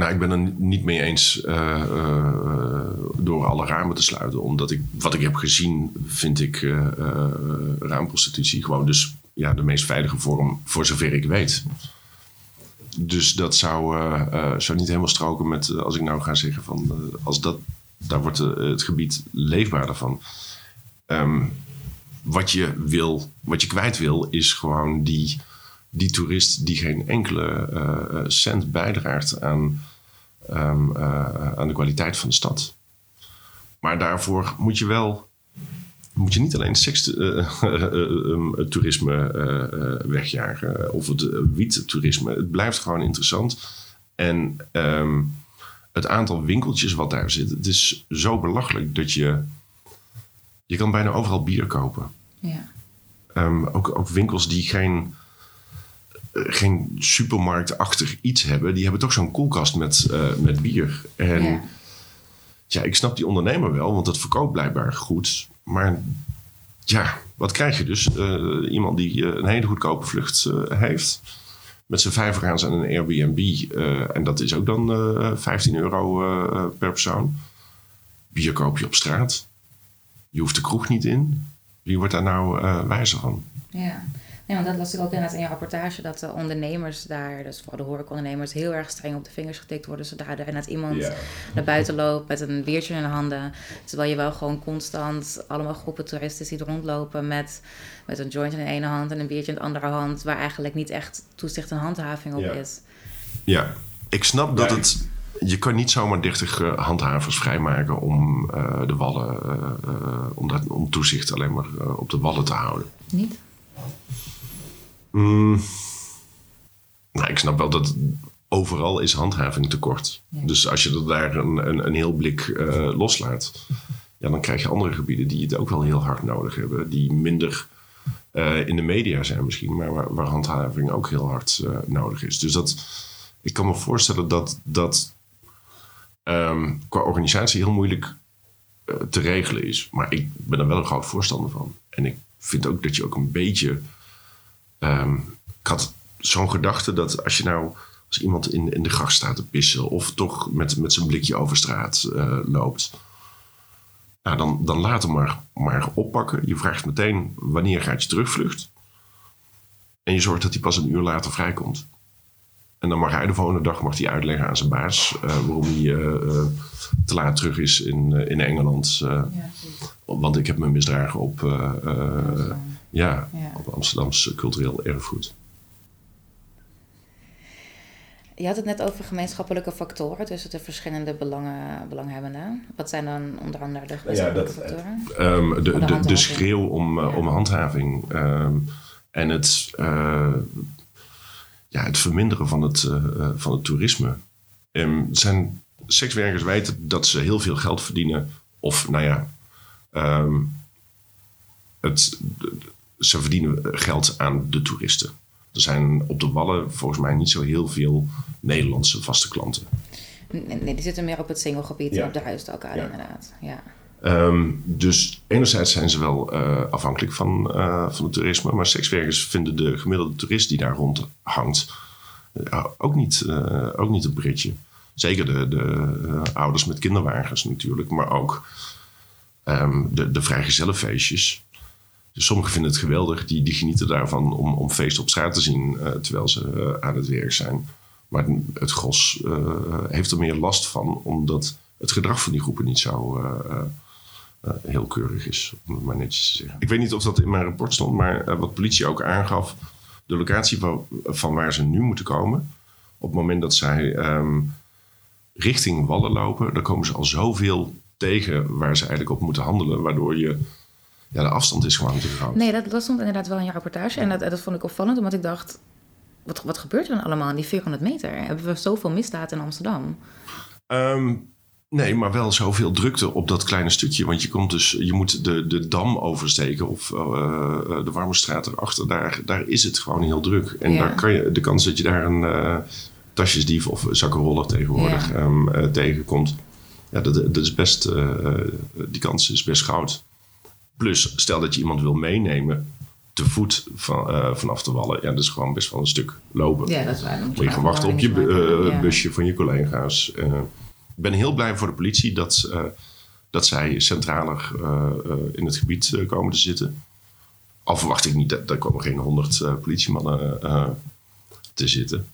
Nou, ik ben er niet mee eens uh, uh, door alle ramen te sluiten. Omdat ik, wat ik heb gezien, vind ik uh, raamprostitutie gewoon dus ja, de meest veilige vorm, voor zover ik weet. Dus dat zou, zou niet helemaal stroken met als ik nou ga zeggen van als dat, daar wordt het gebied leefbaarder van. Um, wat je wil, wat je kwijt wil, is gewoon die, die toerist die geen enkele cent bijdraagt aan um, uh, aan de kwaliteit van de stad. Maar daarvoor moet je wel moet je niet alleen sekstoerisme uh, uh, wegjagen of het wiettoerisme. Het blijft gewoon interessant. En um, het aantal winkeltjes wat daar zit, het is zo belachelijk dat je. Je kan bijna overal bier kopen. Ja. Um, ook, ook winkels die geen eh, geen supermarktachtig iets hebben, die hebben toch zo'n koelkast met, uh, met bier. En ja. ja. ik snap die ondernemer wel, want dat verkoopt blijkbaar goed. Maar ja, wat krijg je dus? Uh, iemand die een hele goedkope vlucht uh, heeft. Met zijn vijf gaan aan een Airbnb. en dat is ook dan 15 euro per persoon. Bier koop je op straat. Je hoeft de kroeg niet in. Wie wordt daar nou wijzer van? Ja. Ja, want dat las ik ook inderdaad in je rapportage, dat de ondernemers daar, dus vooral de horecaondernemers, heel erg streng op de vingers getikt worden. Zodra er net iemand naar buiten loopt met een biertje in de handen. Terwijl je wel gewoon constant allemaal groepen toeristen ziet rondlopen met, met een joint in de ene hand en een biertje in de andere hand, waar eigenlijk niet echt toezicht en handhaving op is. Ja, ik snap dat het je kan niet zomaar 30 uh, handhavers vrijmaken om uh, de wallen, uh, om, dat, om toezicht alleen maar op de wallen te houden. Niet? Mm, nou, ik snap wel dat overal is handhaving tekort. Ja. Dus als je er daar een, een, een heel blik uh, loslaat, ja, dan krijg je andere gebieden die het ook wel heel hard nodig hebben. Die minder uh, in de media zijn misschien, maar waar, waar handhaving ook heel hard uh, nodig is. Dus dat, ik kan me voorstellen dat dat um, qua organisatie heel moeilijk te regelen is. Maar ik ben er wel een groot voorstander van. En ik vind ook dat je ook een beetje Um, ik had zo'n gedachte dat als je nou als iemand in, in de gracht staat te pissen of toch met, met zijn blikje over straat uh, loopt, nou, dan, dan laat hem maar, maar oppakken. Je vraagt meteen wanneer gaat je terugvlucht. En je zorgt dat hij pas een uur later vrijkomt. En dan mag hij de volgende dag mag hij uitleggen aan zijn baas uh, waarom hij uh, te laat terug is in, in Engeland. Ja, want ik heb me misdragen op ja, ja. op Amsterdamse cultureel erfgoed. Je had het net over gemeenschappelijke factoren tussen de verschillende belangen, belanghebbenden. Wat zijn dan onder andere de gemeenschappelijke ja, dat, factoren? Um, de, de, de, schreeuw om, uh, om handhaving um, en het, uh, ja, het verminderen van het, uh, van het toerisme. Um, zijn sekswerkers weten dat ze heel veel geld verdienen. Of nou ja, het, ze verdienen geld aan de toeristen. Er zijn op de Wallen volgens mij niet zo heel veel Nederlandse vaste klanten. Nee, die zitten meer op het singelgebied ja. op de huisdakken ja. inderdaad. Ja. Um, dus enerzijds zijn ze wel uh, afhankelijk van, uh, van het toerisme, maar sekswerkers vinden de gemiddelde toerist die daar rond hangt uh, ook, niet, ook niet een britje. Zeker de, de ouders met kinderwagens natuurlijk, maar ook um, de, de vrijgezellenfeestjes. Dus sommigen vinden het geweldig, die, die genieten daarvan om, om feesten op straat te zien uh, terwijl ze uh, aan het werk zijn. Maar het gros uh, heeft er meer last van, omdat het gedrag van die groepen niet zo heel keurig is, om het maar netjes te zeggen. Ik weet niet of dat in mijn rapport stond, maar wat politie ook aangaf, de locatie van, van, waar ze nu moeten komen, op het moment dat zij um, richting Wallen lopen, dan komen ze al zoveel tegen waar ze eigenlijk op moeten handelen, waardoor je ja, de afstand is gewoon te groot. Nee, dat, dat stond inderdaad wel in je rapportage. En dat, dat vond ik opvallend, omdat ik dacht... Wat, wat gebeurt er dan allemaal in die 400 meter? Hebben we zoveel misdaad in Amsterdam? Um, nee, maar wel zoveel drukte op dat kleine stukje. Want je, komt dus, je moet de, de dam oversteken of uh, de Warmestraat erachter. Daar, daar is het gewoon heel druk. En ja. daar kan je, de kans dat je daar een uh, tasjesdief of zakkenroller tegenwoordig ja. um, uh, tegenkomt... Ja, dat, dat is best, die kans is best groot. Plus, stel dat je iemand wil meenemen te voet van, eh, vanaf de wallen. Ja, dat is gewoon best wel een stuk lopen. Ja, dat is waar. Dan Moet je gaan wachten op je eh, busje van je collega's. Eh, ik ben heel blij voor de politie dat, dat zij centraler in het gebied komen te zitten. Al verwacht ik niet dat daar komen geen honderd politiemannen te zitten.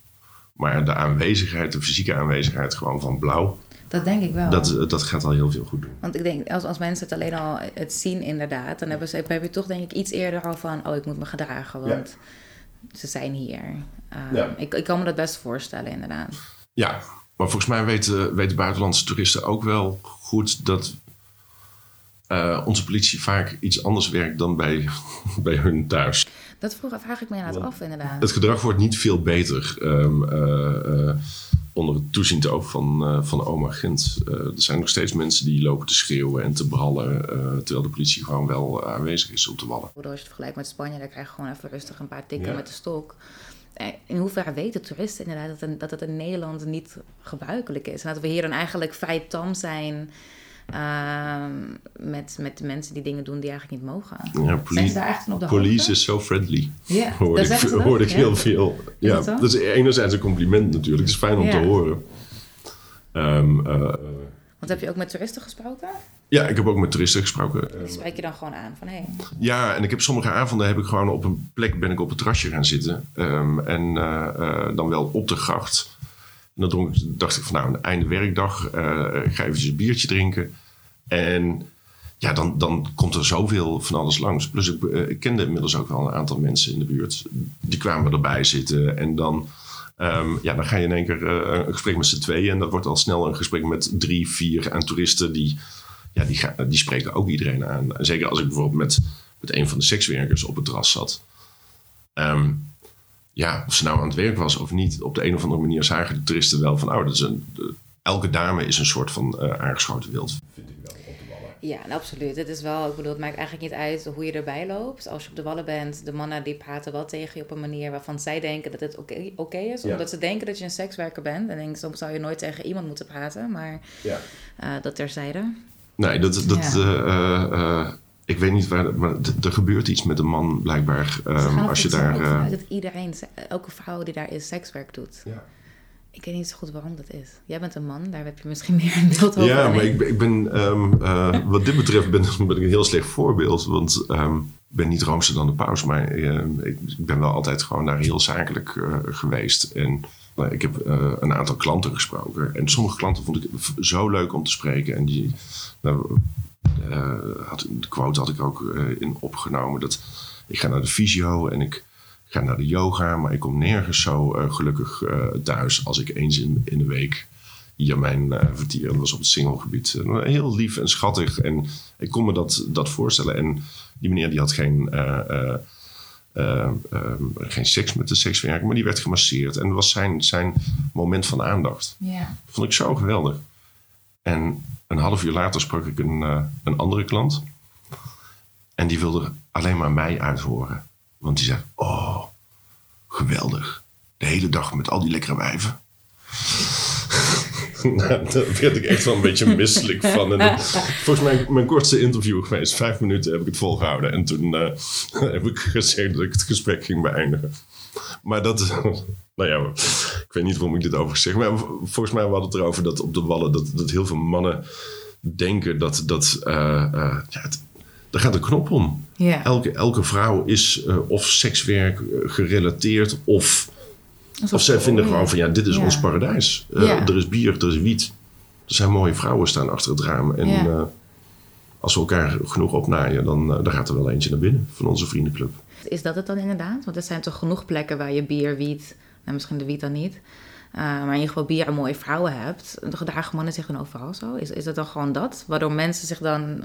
Maar de aanwezigheid, de fysieke aanwezigheid gewoon van blauw, Dat denk ik wel. dat, dat gaat al heel veel goed doen. Want ik denk, als, als mensen het alleen al het zien inderdaad, dan hebben ze, heb je toch denk ik iets eerder al van, oh, ik moet me gedragen, want ze zijn hier. Ehm, Ja. ik, ik kan me dat best voorstellen, inderdaad. Ja, maar volgens mij weten, weten buitenlandse toeristen ook wel goed dat eh, onze politie vaak iets anders werkt dan bij, bij hun thuis. Dat vroeg, vraag ik me inderdaad af, inderdaad. Het gedrag wordt niet veel beter ehm, eh, eh, onder het toeziend oog van, eh, van oma Gent. Eh, er zijn nog steeds mensen die lopen te schreeuwen en te brallen, eh, terwijl de politie gewoon wel aanwezig is op de wallen. Als je het vergelijkt met Spanje, dan krijg je gewoon even rustig een paar tikken Ja. met de stok. In hoeverre weten toeristen inderdaad dat, dat het in Nederland niet gebruikelijk is? En dat we hier dan eigenlijk vrij tam zijn ehm, met, met de mensen die dingen doen die eigenlijk niet mogen. Ja, Zijn politie, ze daar echt van op de police hoogte? is so friendly. Ja, Hoorde dat ik, hoorde ik heel veel. Ja, dat zo? dat is enerzijds een compliment natuurlijk. Het is fijn om te horen. Ehm, eh, Want heb je ook met toeristen gesproken? ja, ik heb ook met toeristen gesproken. Die spreek je dan gewoon aan van hé. Ja, en ik heb sommige avonden heb ik gewoon op een plek ben ik op het terrasje gaan zitten. Ehm, en eh, dan wel op de gracht. En dan dronk, dacht ik van nou, een einde werkdag. eh ga eventjes een biertje drinken. En ja, dan, dan komt er zoveel van alles langs. Plus ik, eh, kende inmiddels ook wel een aantal mensen in de buurt. Die kwamen erbij zitten. En dan, ehm, ja, dan ga je in één keer eh, een gesprek met z'n tweeën. En dat wordt al snel een gesprek met drie, vier aan toeristen die ja, die, die spreken ook iedereen aan. Zeker als ik bijvoorbeeld met, met een van de sekswerkers op het terras zat. Ehm, ja, of ze nou aan het werk was of niet, op de een of andere manier zagen de toeristen wel van, oh, dat is een, de- elke dame is een soort van eh, aangeschoten wild. Vind ik wel op de wallen. Ja, nou, absoluut. Het is wel, ik bedoel, het maakt eigenlijk niet uit hoe je erbij loopt. Als je op de wallen bent, de mannen die praten wel tegen je op een manier waarvan zij denken dat het oké is. Ja. Omdat ze denken dat je een sekswerker bent. En denk, soms zou je nooit tegen iemand moeten praten, maar Ja. eh, dat terzijde. Nee, dat, dat, Ja. eh, ik weet niet waar, maar er gebeurt iets met een man blijkbaar. Gaan als je daar. eh, dat iedereen, elke vrouw die daar is, sekswerk doet. ja. Ik weet niet zo goed waarom dat is. Jij bent een man, daar heb je misschien meer een beeld over. Ja, maar ik, ben- ik ben, ehm, eh, wat dit betreft ben, ben ik een heel slecht voorbeeld. Want ehm, ik ben niet roomser dan de paus, maar ik, ik ben wel altijd gewoon daar heel zakelijk eh, geweest. En nou, ik heb een aantal klanten gesproken. En sommige klanten vond ik zo leuk om te spreken. En die, nou, had, de quote had ik ook eh, in opgenomen. Dat ik ga naar de fysio en ik ga naar de yoga, maar ik kom nergens zo eh, gelukkig eh, thuis als ik eens in, in de week hier mijn eh vertier. Dat was op het singelgebied. Eh, heel lief en schattig. En ik kon me dat, dat voorstellen. En die meneer die had geen, eh, eh, eh, eh, geen seks met de sekswerker, maar die werd gemasseerd. En dat was zijn, zijn moment van aandacht. Ja. Vond ik zo geweldig. En een half uur later sprak ik een, eh, een andere klant. En die wilde alleen maar mij uithoren. Want die zei, oh, geweldig. De hele dag met al die lekkere wijven. nou, daar werd ik echt wel een beetje misselijk van. En volgens mij mijn kortste interview geweest. Vijf minuten heb ik het volgehouden. En toen eh, heb ik gezegd dat ik het gesprek ging beëindigen. Maar dat, nou ja, ik weet niet waarom ik dit over zeg. Maar volgens mij hadden we het erover dat op de wallen dat, dat heel veel mannen denken dat, dat eh, eh, ja, het, daar gaat een knop om. Elke, elke vrouw is eh, of sekswerk gerelateerd of, of zij vinden gewoon van ja, dit is Ja. ons paradijs. Er is bier, er is wiet. Er zijn mooie vrouwen staan achter het raam. En als we elkaar genoeg opnaaien, dan, dan gaat er wel eentje naar binnen van onze vriendenclub. Is dat het dan inderdaad? Want er zijn toch genoeg plekken waar je bier, wiet, nou misschien de wiet dan niet, eh, maar in ieder geval bier en mooie vrouwen hebt. Gedragen mannen zich dan overal zo? Is, is het dan gewoon dat? Waardoor mensen zich dan.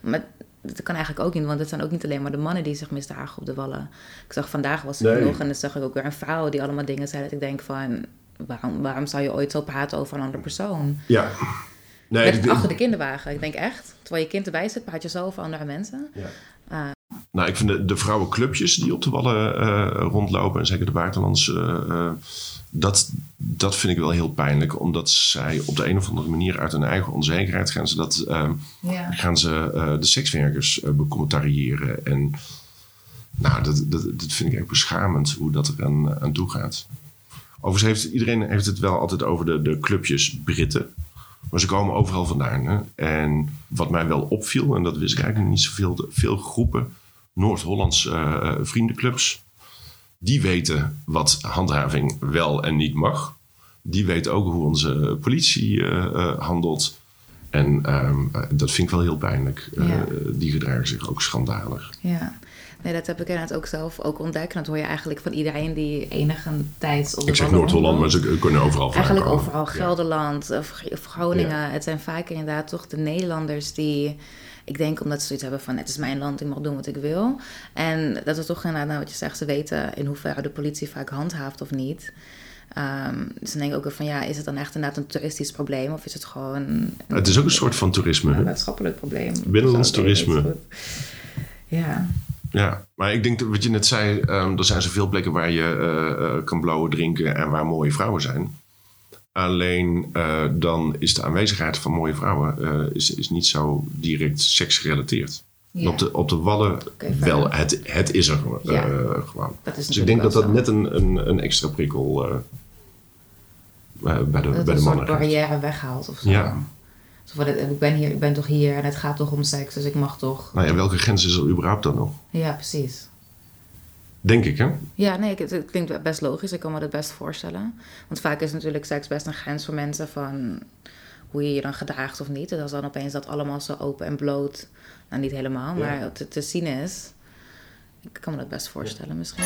Maar dat kan eigenlijk ook niet, want het zijn ook niet alleen maar de mannen die zich misdragen op de wallen. Ik zag vandaag was er Nee. nog en dan zag ik ook weer een vrouw die allemaal dingen zei dat ik denk van. Waarom, waarom zou je ooit zo praten over een andere persoon? Ja. Nee, Met achter de kinderwagen. Ik denk echt, terwijl je kind erbij zit, praat je zo over andere mensen. Ja. Nou, ik vind de, de vrouwenclubjes die op de wallen eh, rondlopen, en zeker de buitenlandse, eh, eh, dat, dat vind ik wel heel pijnlijk. Omdat zij op de een of andere manier uit hun eigen onzekerheid gaan ze, dat, eh, Ja. gaan ze de sekswerkers becommentariëren. En Nou, dat, dat, dat vind ik echt beschamend hoe dat er aan, aan toe gaat. Overigens heeft iedereen heeft het wel altijd over de, de clubjes Britten. Maar ze komen overal vandaan. Hè? En wat mij wel opviel, en dat wist ik eigenlijk niet zoveel, veel groepen Noord-Hollands uh, vriendenclubs, die weten wat handhaving wel en niet mag. Die weten ook hoe onze politie uh, handelt. En ehm, dat vind ik wel heel pijnlijk. Ja. die gedragen zich ook schandalig. Ja. Nee, dat heb ik inderdaad ook zelf ook ontdekt. En dat hoor je eigenlijk van iedereen die enige tijd op de Ik zeg Noord-Holland, maar ze kunnen overal Eigenlijk overal. Gelderland of, Groningen. Het zijn vaak inderdaad toch de Nederlanders die... Ik denk omdat ze zoiets hebben van het is mijn land, ik mag doen wat ik wil. En dat is toch inderdaad, nou, wat je zegt, ze weten in hoeverre de politie vaak handhaaft of niet. Um, dus dan denk ik ook van ja, is het dan echt inderdaad een toeristisch probleem of is het gewoon. het is ook een soort van toerisme. Een maatschappelijk probleem. Binnenlands toerisme. Ja. Ja, maar ik denk dat wat je net zei, um, er zijn zoveel plekken waar je uh, uh, kan blauwen drinken en waar mooie vrouwen zijn. Alleen uh, dan is de aanwezigheid van mooie vrouwen is, is niet zo direct seksgerelateerd. Ja. Op, de, op de wallen okay, wel, het, het is er ja. gewoon. dus ik denk dat dat zo. net een, een, een extra prikkel bij de, dat bij de mannen een barrière weghaalt of zo. Ja. Van, ik, ben hier, ik ben toch hier en het gaat toch om seks, dus ik mag toch. Nou ja, welke grens is er überhaupt dan nog? Ja, precies. Denk ik, hè? Ja, nee, het, het klinkt best logisch. Ik kan me dat best voorstellen. Want vaak is natuurlijk seks best een grens voor mensen van hoe je je dan gedraagt of niet. En als dan opeens dat allemaal zo open en bloot, nou niet helemaal, maar te, te zien is. Ik kan me dat best voorstellen ja. misschien.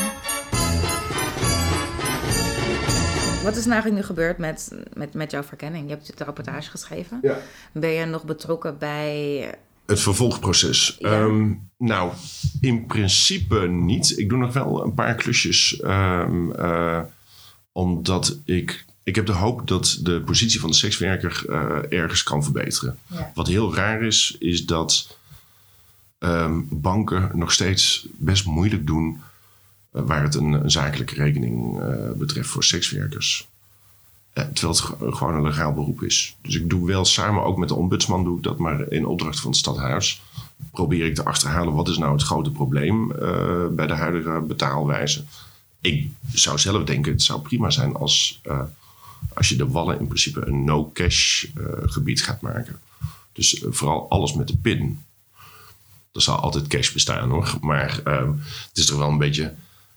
Wat is nou eigenlijk nu gebeurd met, met, met jouw verkenning? Je hebt de rapportage geschreven. Ja. Ben je nog betrokken bij... Het vervolgproces. Ja. Um, nou, in principe niet. Ik doe nog wel een paar klusjes. Um, uh, omdat ik... Ik heb de hoop dat de positie van de sekswerker uh, ergens kan verbeteren. Ja. Wat heel raar is, is dat um, banken nog steeds best moeilijk doen waar het een, een zakelijke rekening uh, betreft voor sekswerkers. Uh, terwijl het gewoon een legaal beroep is. Dus ik doe wel samen, ook met de ombudsman doe ik dat, maar in opdracht van het stadhuis probeer ik te achterhalen wat is nou het grote probleem bij de huidige betaalwijze. Ik zou zelf denken, het zou prima zijn als, als je de wallen in principe een no-cash gebied gaat maken. Dus vooral alles met de pin. Er zal altijd cash bestaan hoor. Maar uh, het is toch wel een beetje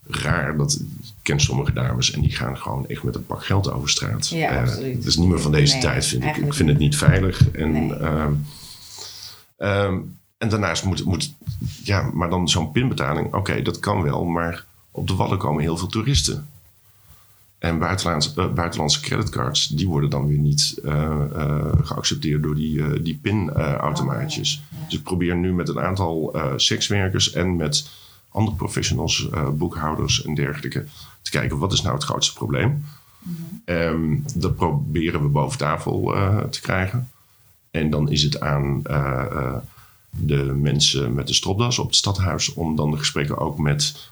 raar dat ik ken sommige dames en die gaan gewoon echt met een pak geld over straat. Ja, absoluut. Dat is niet meer van deze Nee, tijd, vind ik. Ik vind het niet veilig. En, Nee. ehm, ehm, en daarnaast moet, moet ja, maar dan zo'n pinbetaling, oké, dat kan wel, maar op de wallen komen heel veel toeristen. En buitenlandse, eh, buitenlandse creditcards, die worden dan weer niet eh, eh, geaccepteerd door die, eh, die pinautomaatjes. Oh, ja. Dus ik probeer nu met een aantal eh, sekswerkers en met andere professionals, eh, boekhouders en dergelijke, te kijken wat is nou het grootste probleem. Ehm, dat proberen we boven tafel eh, te krijgen. En dan is het aan eh, de mensen met de stropdas op het stadhuis om dan de gesprekken ook met,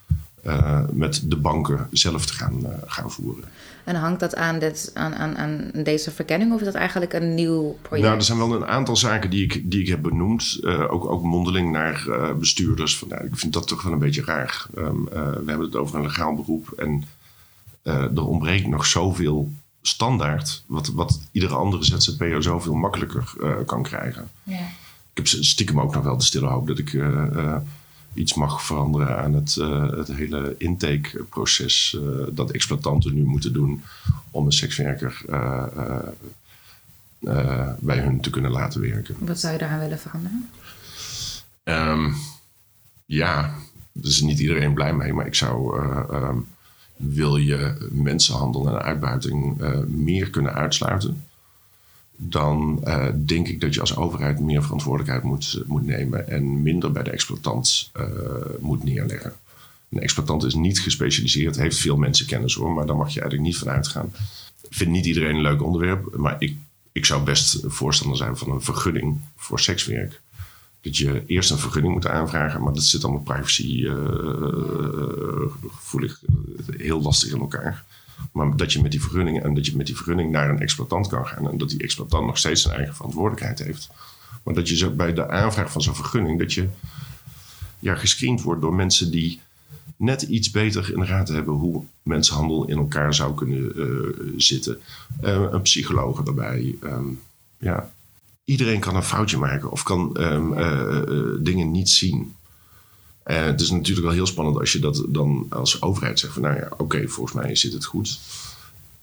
met de banken zelf te gaan, gaan voeren. En hangt dat aan, dit, aan, aan, aan deze verkenning of is dat eigenlijk een nieuw project? Nou, er zijn wel een aantal zaken die ik, die ik heb benoemd. eh, ook, ook mondeling naar eh, bestuurders. Van, nou, ik vind dat toch wel een beetje raar. Ehm, eh, we hebben het over een legaal beroep. En er ontbreekt nog zoveel standaard. Wat, wat iedere andere ZZP'er zoveel makkelijker kan krijgen. Ja. Ik heb stiekem ook nog wel de stille hoop dat ik iets mag veranderen aan het, eh, het hele intakeproces. eh, dat exploitanten nu moeten doen om een sekswerker eh, bij hun te kunnen laten werken. Wat zou je daaraan willen veranderen? Ehm, ja, daar is niet iedereen blij mee, maar ik zou. eh, ehm, wil je mensenhandel en uitbuiting meer kunnen uitsluiten? Dan eh, denk ik dat je als overheid meer verantwoordelijkheid moet, moet nemen en minder bij de exploitant eh, moet neerleggen. Een exploitant is niet gespecialiseerd, heeft veel mensenkennis hoor, maar daar mag je eigenlijk niet van uitgaan. Vind niet iedereen een leuk onderwerp, maar ik, ik zou best voorstander zijn van een vergunning voor sekswerk dat je eerst een vergunning moet aanvragen, maar dat zit allemaal privacy eh, gevoelig eh, heel lastig in elkaar. Maar dat je met die vergunning en dat je met die vergunning naar een exploitant kan gaan en dat die exploitant nog steeds zijn eigen verantwoordelijkheid heeft. Maar dat je zo bij de aanvraag van zo'n vergunning dat je ja, gescreend wordt door mensen die net iets beter in de gaten hebben hoe mensenhandel in elkaar zou kunnen eh, zitten. Uh, een psycholoog erbij. Ehm, ja. Iedereen kan een foutje maken of kan ehm, eh, dingen niet zien. Het is natuurlijk wel heel spannend als je dat dan als overheid zegt van nou ja, oké, volgens mij zit het goed.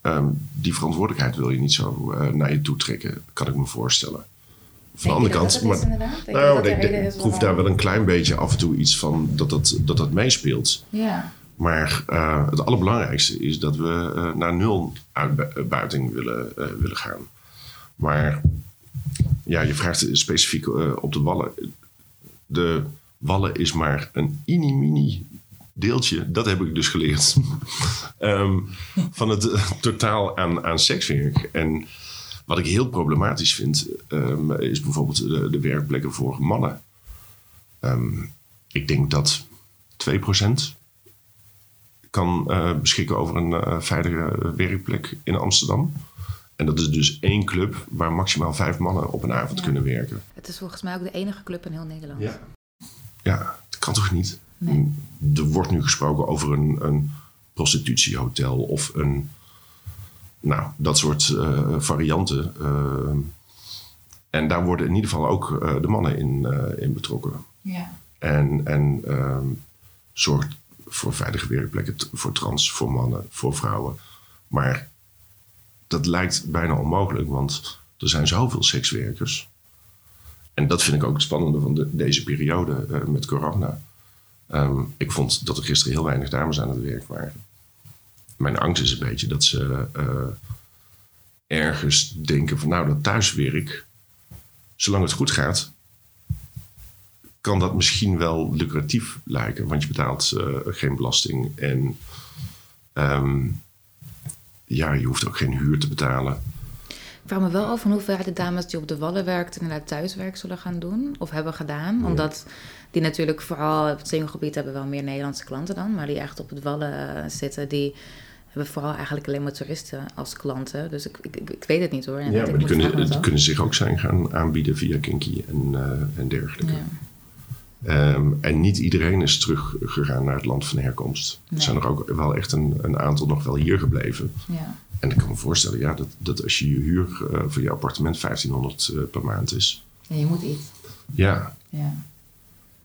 Ehm, die verantwoordelijkheid wil je niet zo naar je toe trekken, kan ik me voorstellen. Van de andere kant, maar, nou, ik, ik proef daar wel een klein beetje af en toe iets van dat dat, dat, dat meespeelt. Ja. Maar uh, het allerbelangrijkste is dat we naar nul uitbuiting willen, willen gaan. Maar ja, je vraagt specifiek op de wallen. De wallen is maar een mini-mini deeltje, dat heb ik dus geleerd, um, van het totaal aan, aan sekswerk. En wat ik heel problematisch vind, um, is bijvoorbeeld de, de, werkplekken voor mannen. Um, ik denk dat 2% kan uh, beschikken over een uh, veilige werkplek in Amsterdam. En dat is dus één club waar maximaal vijf mannen op een avond ja. kunnen werken. Het is volgens mij ook de enige club in heel Nederland. Ja, ja dat kan toch niet? Nee. Er wordt nu gesproken over een, een prostitutiehotel of een nou, dat soort uh, varianten. Uh, en daar worden in ieder geval ook uh, de mannen in, in betrokken. Ja. En, en ehm, zorgt voor veilige werkplekken voor trans, voor mannen, voor vrouwen. Maar dat lijkt bijna onmogelijk, want er zijn zoveel sekswerkers. En dat vind ik ook het spannende van de, deze periode met corona. Um, ik vond dat er gisteren heel weinig dames aan het werk waren mijn angst is een beetje dat ze uh, ergens denken van nou dat thuiswerk, zolang het goed gaat, kan dat misschien wel lucratief lijken, want je betaalt uh, geen belasting en um, ja, je hoeft ook geen huur te betalen. Ik vraag me wel af van hoeveel de dames die op de Wallen werkten inderdaad thuiswerk zullen gaan doen of hebben gedaan. Ja. Omdat die natuurlijk vooral op het singelgebied hebben wel meer Nederlandse klanten dan, maar die echt op het Wallen zitten, die hebben vooral eigenlijk alleen maar toeristen als klanten. Dus ik, ik, ik weet het niet hoor. En ja, maar die kunnen, kunnen zich ook zijn gaan aanbieden via Kinky en, uh, en dergelijke. Ja. Um, en niet iedereen is teruggegaan naar het land van herkomst. Nee. Er zijn er ook wel echt een, een aantal nog wel hier gebleven. Ja. En ik kan me voorstellen ja, dat, dat als je je huur uh, voor je appartement 1500 uh, per maand is. Ja, je moet iets. Ja. ja.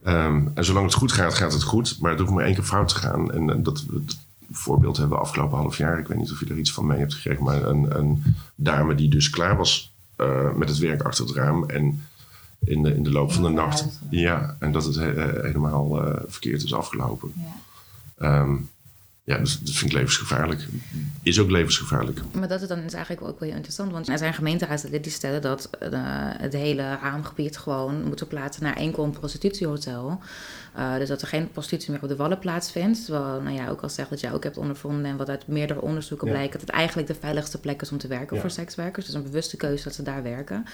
Um, en zolang het goed gaat, gaat het goed. Maar het hoeft maar één keer fout te gaan. En, en dat, dat voorbeeld hebben we afgelopen half jaar. Ik weet niet of je er iets van mee hebt gekregen. Maar een, een dame die dus klaar was uh, met het werk achter het raam. En in de, in de loop van de nacht. Ja, en dat het he, helemaal uh, verkeerd is afgelopen. Ja. Um, ja, dus dat vind ik levensgevaarlijk. Is ook levensgevaarlijk. Maar dat is dan is eigenlijk ook wel heel interessant. Want er zijn gemeenteraadsleden die stellen dat uh, het hele raamgebied gewoon moet verplaatsen naar enkel een prostitutiehotel. Uh, dus dat er geen prostitutie meer op de wallen plaatsvindt. Terwijl, nou ja, ook al zegt dat jij ook hebt ondervonden en wat uit meerdere onderzoeken ja. blijkt, dat het eigenlijk de veiligste plek is om te werken ja. voor sekswerkers. Dus een bewuste keuze dat ze daar werken.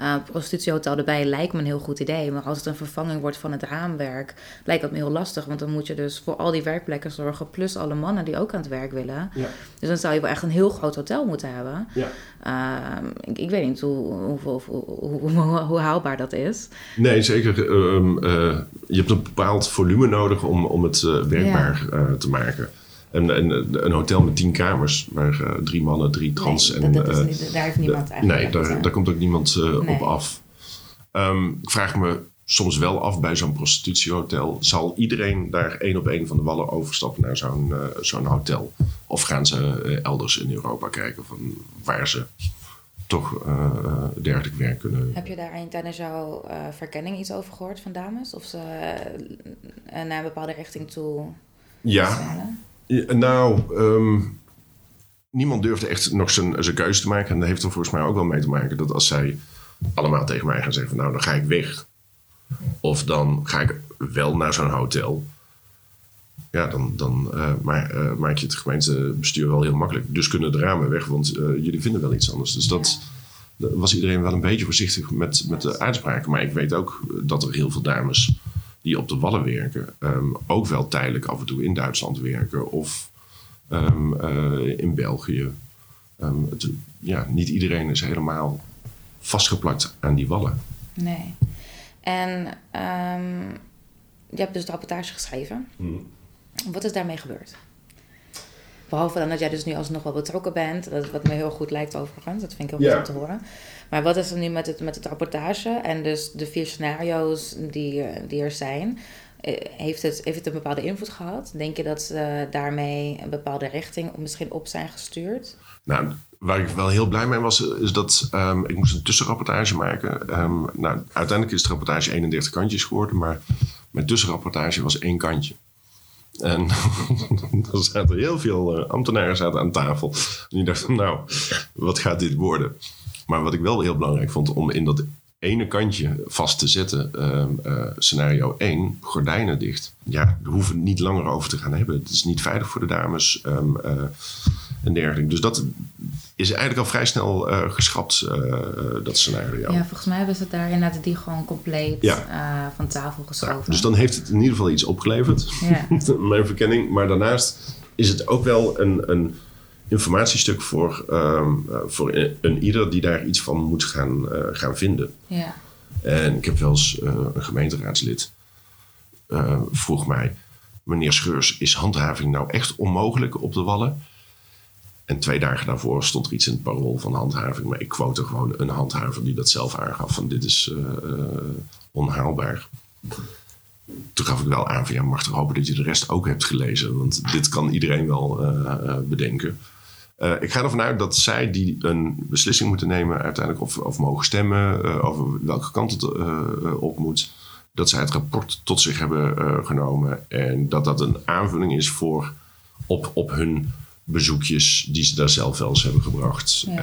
Uh, prostitutiehotel erbij lijkt me een heel goed idee. Maar als het een vervanging wordt van het raamwerk, lijkt dat me heel lastig. Want dan moet je dus voor al die werkplekken zorgen. Plus alle mannen die ook aan het werk willen. Ja. Dus dan zou je wel echt een heel groot hotel moeten hebben. Ja. Uh, ik, ik, weet niet hoe, hoe, hoe, hoe, hoe haalbaar dat is. Nee, zeker. Um, uh, je hebt een bepaald volume nodig om, om het werkbaar ja. te maken. Een, een, een, hotel met tien kamers, waar uh, drie mannen, drie trans nee, en. Dat, dat is niet, daar heeft niemand uh, eigenlijk. Nee, daar, daar, komt ook niemand uh, nee. op af. Um, ik vraag me soms wel af bij zo'n prostitutiehotel: zal iedereen daar één op één van de wallen overstappen naar zo'n zo'n hotel? Of gaan ze elders in Europa kijken van waar ze toch dergelijk werk kunnen. Heb je daar tijdens jouw verkenning iets over gehoord van dames? Of ze naar een bepaalde richting toe. Ja. Nou, um, niemand durfde echt nog zijn, zijn keuze te maken. En dat heeft er volgens mij ook wel mee te maken dat als zij allemaal tegen mij gaan zeggen: van, Nou, dan ga ik weg. Of dan ga ik wel naar zo'n hotel. Ja, dan, dan uh, maar, uh, maak je het gemeentebestuur wel heel makkelijk. Dus kunnen de ramen weg, want uh, jullie vinden wel iets anders. Dus dat, dat, was iedereen wel een beetje voorzichtig met, met de uitspraken. Maar ik weet ook dat er heel veel dames die op de wallen werken, um, ook wel tijdelijk af en toe in Duitsland werken of um, uh, in België. Um, het, ja, niet iedereen is helemaal vastgeplakt aan die wallen. Nee. En je hebt dus de rapportage geschreven. Hmm. Wat is daarmee gebeurd? Behalve dan dat jij dus nu alsnog wel betrokken bent. Dat, wat me heel goed lijkt overigens. Dat vind ik heel Ja. goed om te horen. Maar wat is er nu met het, met het rapportage? En dus de vier scenario's die, eh, die er zijn. Eh, Heeft het, heeft het een bepaalde invloed gehad? Denk je dat ze daarmee een bepaalde richting misschien op zijn gestuurd? Nou, waar ik wel heel blij mee was, is dat ehm, ik moest een tussenrapportage maken. Ehm, nou, uiteindelijk is het rapportage 31 kantjes geworden, maar mijn tussenrapportage was één kantje. En er zaten heel veel eh, ambtenaren zaten aan tafel. Die dachten, nou, wat gaat dit worden? Maar wat ik wel heel belangrijk vond om in dat ene kantje vast te zetten, ehm, eh, scenario 1, gordijnen dicht. Ja, daar hoeven we het niet langer over te gaan hebben. Het is niet veilig voor de dames ehm, eh, en dergelijke. Dus dat is eigenlijk al vrij snel eh, geschrapt, dat scenario. Ja, volgens mij hebben ze daar inderdaad die gewoon compleet Ja. van tafel geschoven. Dus dan heeft het in ieder geval iets opgeleverd, Ja. mijn verkenning. Maar daarnaast is het ook wel een, een informatiestuk voor, eh, voor een, een ieder die daar iets van moet gaan, eh, gaan vinden. ja. En ik heb wel eens eh, een gemeenteraadslid vroeg mij: Meneer Scheurs, is handhaving nou echt onmogelijk op de wallen? En twee dagen daarvoor stond er iets in het parool van handhaving. Maar ik quote gewoon een handhaver die dat zelf aangaf: van dit is onhaalbaar. Toen gaf ik wel aan van ja, mag toch hopen dat je de rest ook hebt gelezen. Want dit kan iedereen wel bedenken. Eh, ik ga ervan uit dat zij die een beslissing moeten nemen, uiteindelijk of, of mogen stemmen, eh, over welke kant het eh, op moet, dat zij het rapport tot zich hebben genomen en dat dat een aanvulling is voor op, op hun bezoekjes die ze daar zelf wel eens hebben gebracht. Ja.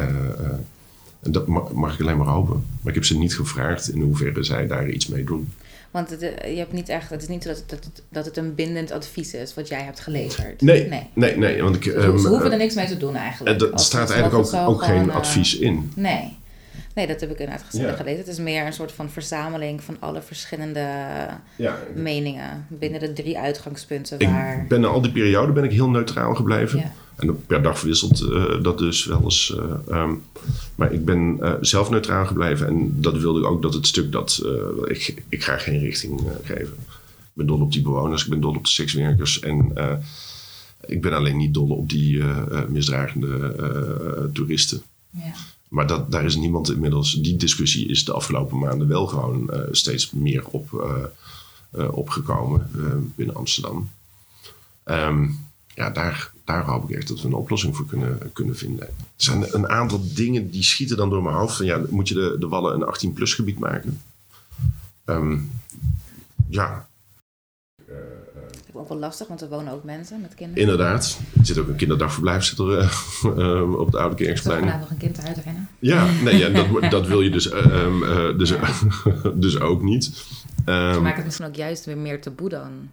En dat ma- mag ik alleen maar hopen. Maar ik heb ze niet gevraagd in hoeverre zij daar iets mee doen. Want het, eh, je hebt niet echt, het is niet zo dat, dat, dat het een bindend advies is wat jij hebt geleverd. Nee, nee. nee, nee. want ik, Ze, ehm, ze hoeven eh, er niks mee te doen eigenlijk. en er staat eigenlijk ook, ook gewoon, geen eh, advies in. Nee. Nee, dat heb ik inderdaad Ja. gelezen. Het is meer een soort van verzameling van alle verschillende Ja, meningen binnen de drie uitgangspunten waar... Ik ben na al die periode ben ik heel neutraal gebleven. Ja. En per dag verwisselt eh, dat dus wel eens. eh, ehm, maar ik ben eh, zelf neutraal gebleven. En dat wilde ik ook dat het stuk dat... ik, ik ga geen richting geven. Ik ben dol op die bewoners. Ik ben dol op de sekswerkers. En ik ben alleen niet dol op die misdragende toeristen. Ja. Maar dat, daar is niemand inmiddels. Die discussie is de afgelopen maanden wel gewoon steeds meer op, opgekomen binnen Amsterdam. Ehm, ja, daar, daar hoop ik echt dat we een oplossing voor kunnen, kunnen vinden. Er zijn een aantal dingen die schieten dan door mijn hoofd. Van, ja, moet je de, de Wallen een 18-plus gebied maken? Ehm, ja, vind het ook wel lastig, want er wonen ook mensen met kinderen. inderdaad. Er zit ook een kinderdagverblijf zit er, eh, eh, op het Oude Kerksplein. vandaag nog een kind eruit rennen? Ja, nee, ja, dat, dat wil je dus, eh, ehm, eh, dus, dus ook niet. Ehm, Maakt het misschien ook juist weer meer taboe dan.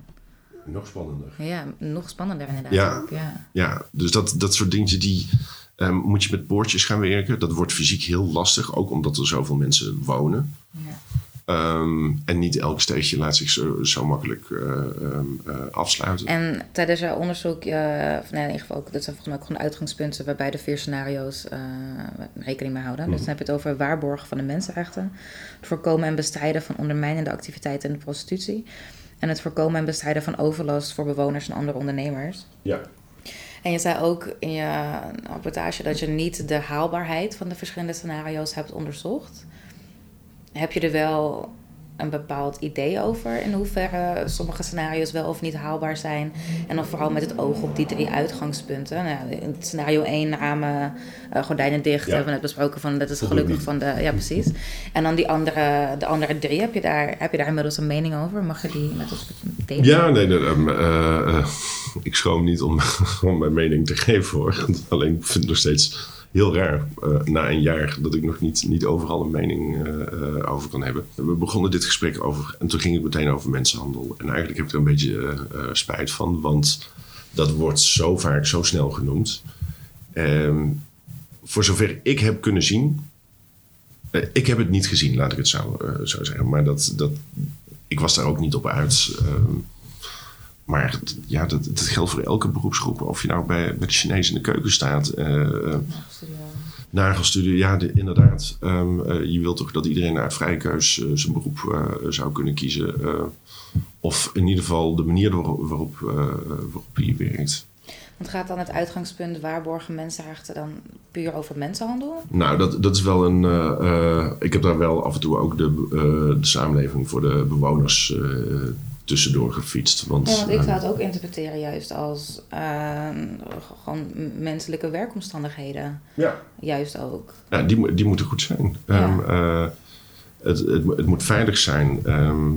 Nog spannender. Ja, nog spannender inderdaad. Ja. ook, ja. Ja, dus dat, dat soort dingetjes die ehm, moet je met poortjes gaan werken. Dat wordt fysiek heel lastig, ook omdat er zoveel mensen wonen. Ja. Ehm, en niet elk steegje laat zich zo, zo makkelijk eh, ehm, eh, afsluiten. En tijdens jouw onderzoek, eh, of nee, in ieder geval ook, dat zijn volgens mij ook gewoon uitgangspunten waarbij de vier scenario's rekening mee houden. Dus dan heb je het over waarborgen van de mensenrechten, het voorkomen en bestrijden van ondermijnende activiteiten in de prostitutie en het voorkomen en bestrijden van overlast voor bewoners en andere ondernemers. Ja. En je zei ook in je rapportage dat je niet de haalbaarheid van de verschillende scenario's hebt onderzocht. Heb je er wel een bepaald idee over in hoeverre sommige scenario's wel of niet haalbaar zijn? En dan vooral met het oog op die drie uitgangspunten. Nou, in scenario 1 ramen, eh, gordijnen dicht, Ja. hebben we net besproken van dat is gelukkig van de... Ja, precies. En dan die andere, de andere drie, heb je, daar, heb je daar inmiddels een mening over? Mag je die met ons delen? Ja, nee, nee, ehm, eh, eh, ik schroom niet om, om mijn mening te geven hoor. Alleen ik vind het nog steeds heel raar eh, na een jaar dat ik nog niet, niet overal een mening eh, eh, over kan hebben. We begonnen dit gesprek over en toen ging het meteen over mensenhandel. En eigenlijk heb ik er een beetje spijt van, want dat wordt zo vaak zo snel genoemd. Ehm, voor zover ik heb kunnen zien, ik heb het niet gezien, laat ik het zo, zo zeggen. Maar dat, dat, ik was daar ook niet op uit. ehm, maar ja, dat, dat geldt voor elke beroepsgroep. Of je nou bij, bij de Chinees in de keuken staat. eh, eh, Studio. Nagelstudio, ja, de- inderdaad. Ehm, eh, je wilt toch dat iedereen uit vrije keus eh, zijn beroep eh, zou kunnen kiezen. eh, of in ieder geval de manier waarop, waarop, eh, waarop je werkt. Want gaat dan het uitgangspunt waarborgen mensenrechten dan puur over mensenhandel? Nou, dat, dat is wel een. eh, eh, ik heb daar wel af en toe ook de, eh, de samenleving voor de bewoners eh, tussendoor gefietst. Want, Ja, want ik eh, zou het ook interpreteren juist als eh, gewoon menselijke werkomstandigheden. ja. Juist ook. Ja, die, die moeten goed zijn. Ja. Ehm, eh, het, het, mo- het moet veilig zijn. Ehm,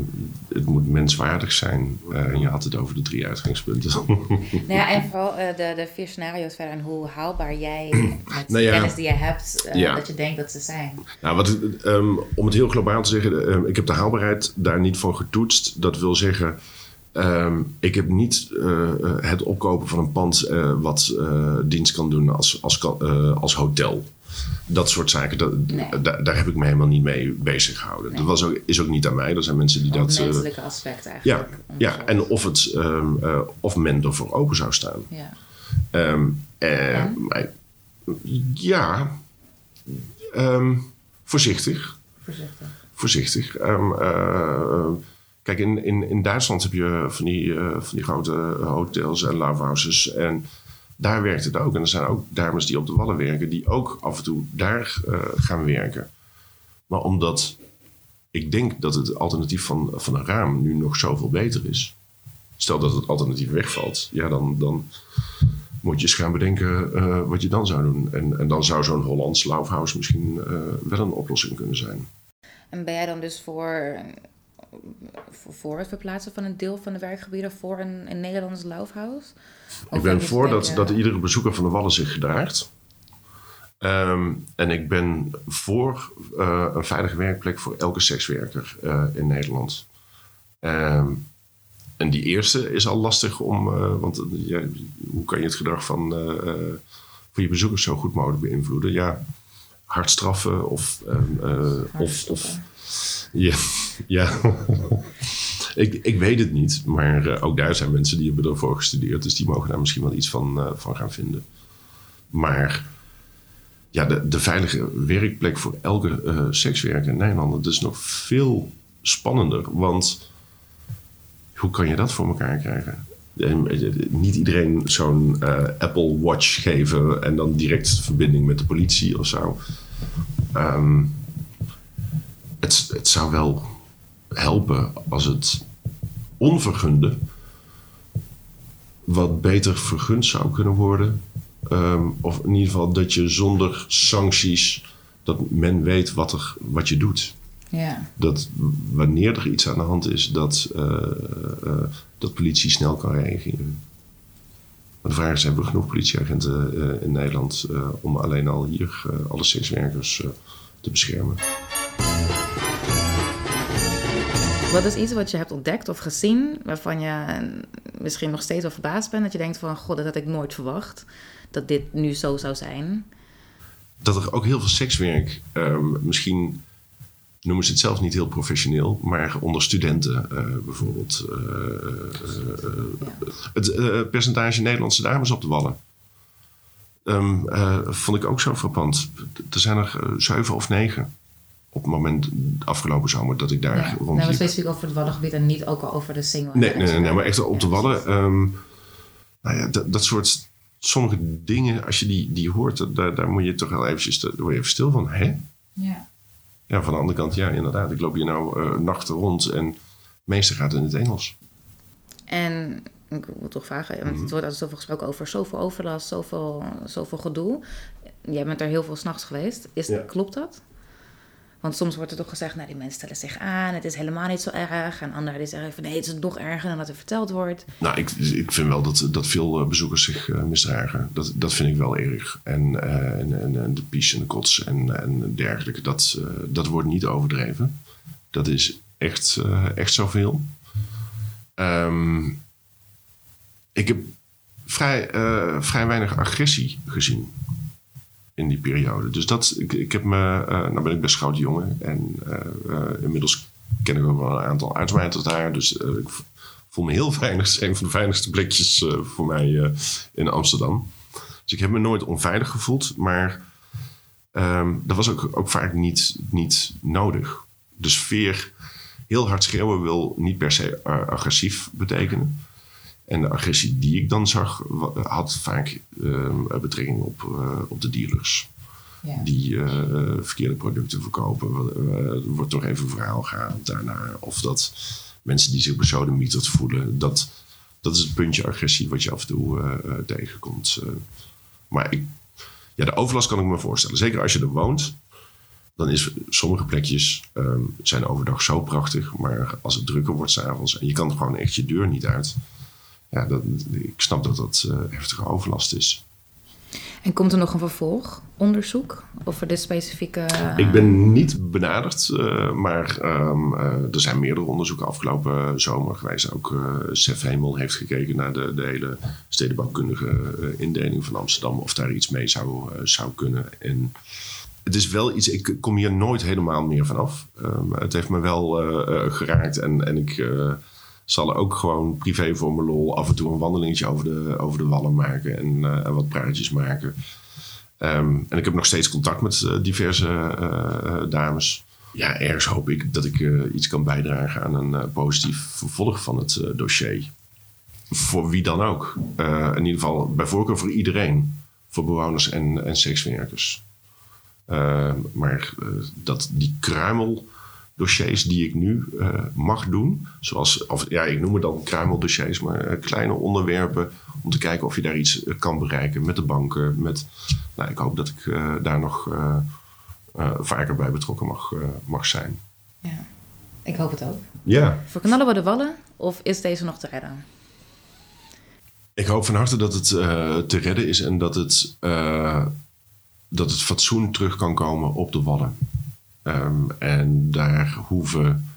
het moet menswaardig zijn. Eh, en je had het over de drie uitgangspunten. Nou ja, en vooral eh, de, de vier scenario's verder en hoe haalbaar jij met de Nou ja. kennis die je hebt, eh, Ja. dat je denkt dat ze zijn. nou, wat, ehm, om het heel globaal te zeggen, ehm, ik heb de haalbaarheid daar niet voor getoetst. Dat wil zeggen, ik heb niet het opkopen van een pand wat dienst kan doen als, als, als hotel. Dat soort zaken, dat, Nee. daar heb ik me helemaal niet mee bezig gehouden. Nee. Dat was ook, is ook niet aan mij. Er zijn mensen die Dat dat. eh, menselijke aspect Ja, eigenlijk. ja, onderzocht. en of, het, ehm, eh, of men ervoor open zou staan. Ja. Ehm, eh, maar- ja, ehm, voorzichtig. Voorzichtig. Voorzichtig. Kijk, in, in, in Duitsland heb je van die, van die grote hotels en love houses. En daar werkt het ook. En er zijn ook dames die op de wallen werken, die ook af en toe daar eh, gaan werken. Maar omdat ik denk dat het alternatief van, van een raam nu nog zoveel beter is. Stel dat het alternatief wegvalt, ja, dan, dan moet je eens gaan bedenken eh, wat je dan zou doen. En, en dan zou zo'n Hollands Laufhaus misschien eh, wel een oplossing kunnen zijn. En ben jij dan dus voor, voor, het verplaatsen van een deel van de werkgebieden voor een, een Nederlands Laufhaus? Ik ben voor dat, dat iedere bezoeker van de Wallen zich gedraagt. Ehm, en ik ben voor eh, een veilige werkplek voor elke sekswerker eh, in Nederland. Ehm, en die eerste is al lastig om, eh, want ja, hoe kan je het gedrag van, van je bezoekers zo goed mogelijk beïnvloeden? Ja, hard straffen of, ehm, eh, of, of ja, ja. Ik, ik weet het niet, maar eh, ook daar zijn mensen die hebben ervoor gestudeerd, dus die mogen daar misschien wel iets van, eh, van gaan vinden. Maar ja, de, de veilige werkplek voor elke eh, sekswerker in Nederland, dat is nog veel spannender, want hoe kan je dat voor elkaar krijgen? En, Niet iedereen zo'n Apple Watch geven en dan direct verbinding met de politie of zo. Ehm, het, het zou wel helpen als het onvergunde wat beter vergund zou kunnen worden. Ehm, of in ieder geval dat je zonder sancties, dat men weet wat, er, wat je doet. Ja. Dat wanneer er iets aan de hand is, dat, eh, dat politie snel kan reageren. Maar de vraag is, hebben we genoeg politieagenten eh, in Nederland om alleen al hier alle sekswerkers te beschermen? Wat is iets wat je hebt ontdekt of gezien waarvan je misschien nog steeds wel verbaasd bent? Dat je denkt van, god, dat had ik nooit verwacht. Dat dit nu zo zou zijn. dat er ook heel veel sekswerk, ehm, misschien noemen ze het zelf niet heel professioneel, maar onder studenten eh, bijvoorbeeld. eh, eh, het percentage Nederlandse dames op de wallen. ehm, eh, vond ik ook zo frappant. Er zijn er zeven of negen op het moment afgelopen zomer dat ik daar Ja. Nou, rondliep. specifiek over het Waddengebied en niet ook al over de single. Nee, nee, nee, nee, maar echt op de wallen. ehm, nou ja, dat, dat soort sommige dingen, als je die, die hoort, daar, daar moet je toch wel eventjes daar word je even stil van. Hè? Ja. Ja, van de andere kant, ja, inderdaad. Ik loop hier nou eh, nachten rond en het meeste gaat in het Engels. En ik wil toch vragen, want Mhm. het wordt altijd zoveel gesproken over zoveel overlast, zoveel, zoveel gedoe. Jij bent er heel veel s'nachts geweest. Is, Ja. Klopt dat? Want soms wordt er toch gezegd, nou die mensen stellen zich aan, het is helemaal niet zo erg. En anderen die zeggen van nee, het is nog erger dan dat er verteld wordt. Nou, ik, ik vind wel dat, dat veel eh, bezoekers zich eh, misdragen. Dat, dat vind ik wel erg. En, eh, en, en, de pies en de kots en, en dergelijke, dat, dat wordt niet overdreven. Dat is echt, echt zoveel. Ehm, ik heb vrij, vrij weinig agressie gezien in die periode. Dus dat, ik, heb me, eh, nou ben ik best groot jongen en eh, eh, inmiddels ken ik ook wel een aantal uitwijters daar. Dus ik voel me heel veilig. Het is een van de veiligste plekjes voor mij in Amsterdam. Dus ik heb me nooit onveilig gevoeld, maar ehm, dat was ook, ook vaak niet, niet nodig. De sfeer, heel hard schreeuwen wil niet per se agressief betekenen. En de agressie die ik dan zag, had vaak uh, betrekking op, uh, op de dealers. Ja. Die uh, verkeerde producten verkopen. er wordt toch even een verhaal gehaald daarna. Of dat mensen die zich besodemieterd voelen. Dat, dat is het puntje agressie wat je af en toe tegenkomt. maar ik, ja, de overlast kan ik me voorstellen. Zeker als je er woont. Dan is sommige plekjes um, zijn overdag zo prachtig. Maar als het drukker wordt s'avonds en je kan gewoon echt je deur niet uit ja, dat, ik snap dat dat uh, heftige overlast is. En komt er nog een vervolgonderzoek over dit specifieke... Ik ben niet benaderd, uh, maar um, uh, er zijn meerdere onderzoeken afgelopen zomer geweest. Ook Sef Hemel heeft gekeken naar de, de hele stedenbouwkundige indeling van Amsterdam. Of daar iets mee zou, zou kunnen. En het is wel iets, ik kom hier nooit helemaal meer vanaf. Um, het heeft me wel geraakt en, en ik zal ook gewoon privé voor mijn lol af en toe een wandelingetje over de, over de wallen maken en, en wat praatjes maken. Um, en ik heb nog steeds contact met uh, diverse uh, dames. Ja, ergens hoop ik dat ik iets kan bijdragen aan een positief vervolg van het dossier. Voor wie dan ook. in ieder geval bij voorkeur voor iedereen. Voor bewoners en, en sekswerkers. maar dat die kruimel dossiers die ik nu uh, mag doen. Zoals, of ja, ik noem het dan kruimeldossiers, maar uh, kleine onderwerpen. Om te kijken of je daar iets uh, kan bereiken met de banken. Met, nou, ik hoop dat ik daar nog vaker bij betrokken mag, mag zijn. Ja, ik hoop het ook. Ja. Verknallen we de wallen of is deze nog te redden? Ik hoop van harte dat het te redden is en dat het, dat het fatsoen terug kan komen op de wallen. Um, en daar hoeven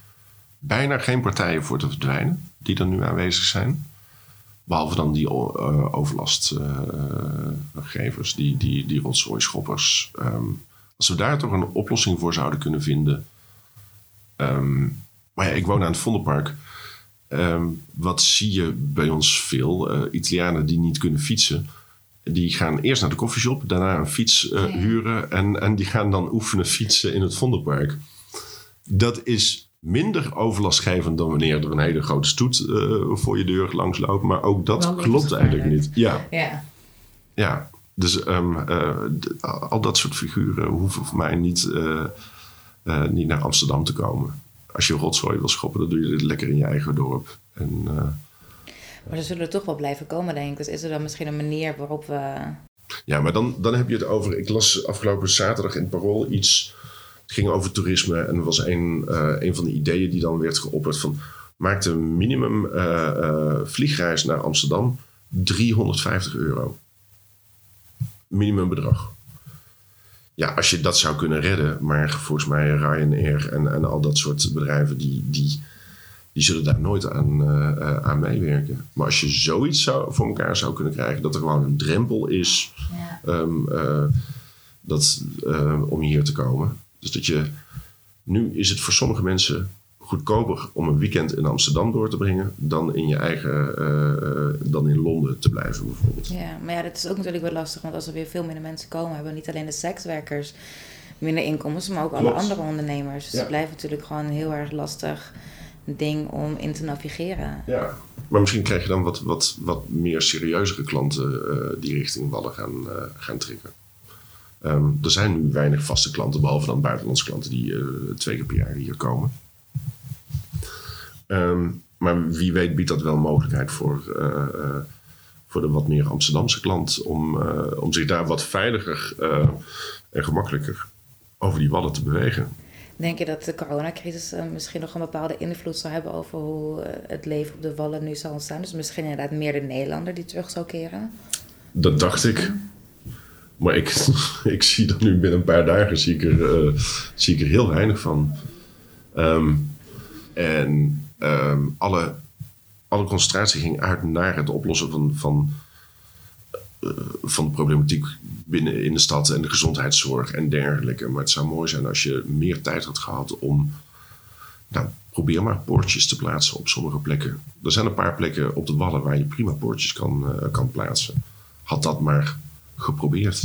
bijna geen partijen voor te verdwijnen die er nu aanwezig zijn. Behalve dan die uh, overlastgevers, uh, die, die, die rotzooi-schoppers. Um, als we daar toch een oplossing voor zouden kunnen vinden. Um, maar ja, ik woon aan het Vondelpark. wat zie je bij ons veel? Uh, Italianen die niet kunnen fietsen die gaan eerst naar de koffieshop, daarna een fiets uh, huren en, en die gaan dan oefenen fietsen in het Vondelpark. Dat is minder overlastgevend dan wanneer er een hele grote stoet uh, voor je deur langs loopt. Maar ook dat klopt eigenlijk niet. Ja. ja. Ja, dus um, uh, al dat soort figuren hoeven voor mij niet, niet naar Amsterdam te komen. Als je rotzooi wil schoppen, dan doe je het lekker in je eigen dorp. En maar ze zullen er toch wel blijven komen, denk ik. Dus is er dan misschien een manier waarop we. Ja, maar dan, dan heb je het over. Ik las afgelopen zaterdag in het Parool iets. Het ging over toerisme. En er was een, uh, een van de ideeën die dan werd geopperd: van maak de minimum uh, vliegreis naar Amsterdam 350 euro. Minimumbedrag. Ja, als je dat zou kunnen redden, maar volgens mij Ryanair en, en al dat soort bedrijven die, die die zullen daar nooit aan, uh, aan meewerken. Maar als je zoiets zou, voor elkaar zou kunnen krijgen, dat er gewoon een drempel is ja. um, uh, dat, uh, om hier te komen. Dus dat je, nu is het voor sommige mensen goedkoper om een weekend in Amsterdam door te brengen dan in je eigen, dan in Londen te blijven bijvoorbeeld. Ja, maar ja, dat is ook natuurlijk wel lastig, want als er weer veel minder mensen komen, hebben we niet alleen de sekswerkers minder inkomsten, maar ook alle andere ondernemers. Dus ja. het blijft natuurlijk gewoon heel erg lastig ding om in te navigeren. Ja, maar misschien krijg je dan wat, wat, wat meer serieuzere klanten uh, die richting Wallen gaan, uh, gaan trekken. Um, er zijn nu weinig vaste klanten, behalve dan buitenlandse klanten die uh, twee keer per jaar hier komen. Um, maar wie weet biedt dat wel mogelijkheid voor, voor de wat meer Amsterdamse klant om, om zich daar wat veiliger en gemakkelijker over die wallen te bewegen. Denk je dat de coronacrisis uh, misschien nog een bepaalde invloed zal hebben over hoe uh, het leven op de Wallen nu zal ontstaan? Dus misschien inderdaad meer de Nederlander die terug zal keren? Dat dacht ik. Maar ik, ik zie dat nu binnen een paar dagen zie ik er, uh, zie ik er heel weinig van. Um, en um, alle, alle concentratie ging uit naar het oplossen van, van eh, van de problematiek binnen in de stad en de gezondheidszorg en dergelijke. Maar het zou mooi zijn als je meer tijd had gehad om. Nou, probeer maar poortjes te plaatsen op sommige plekken. Er zijn een paar plekken op de wallen waar je prima poortjes kan, uh, kan plaatsen. Had dat maar geprobeerd.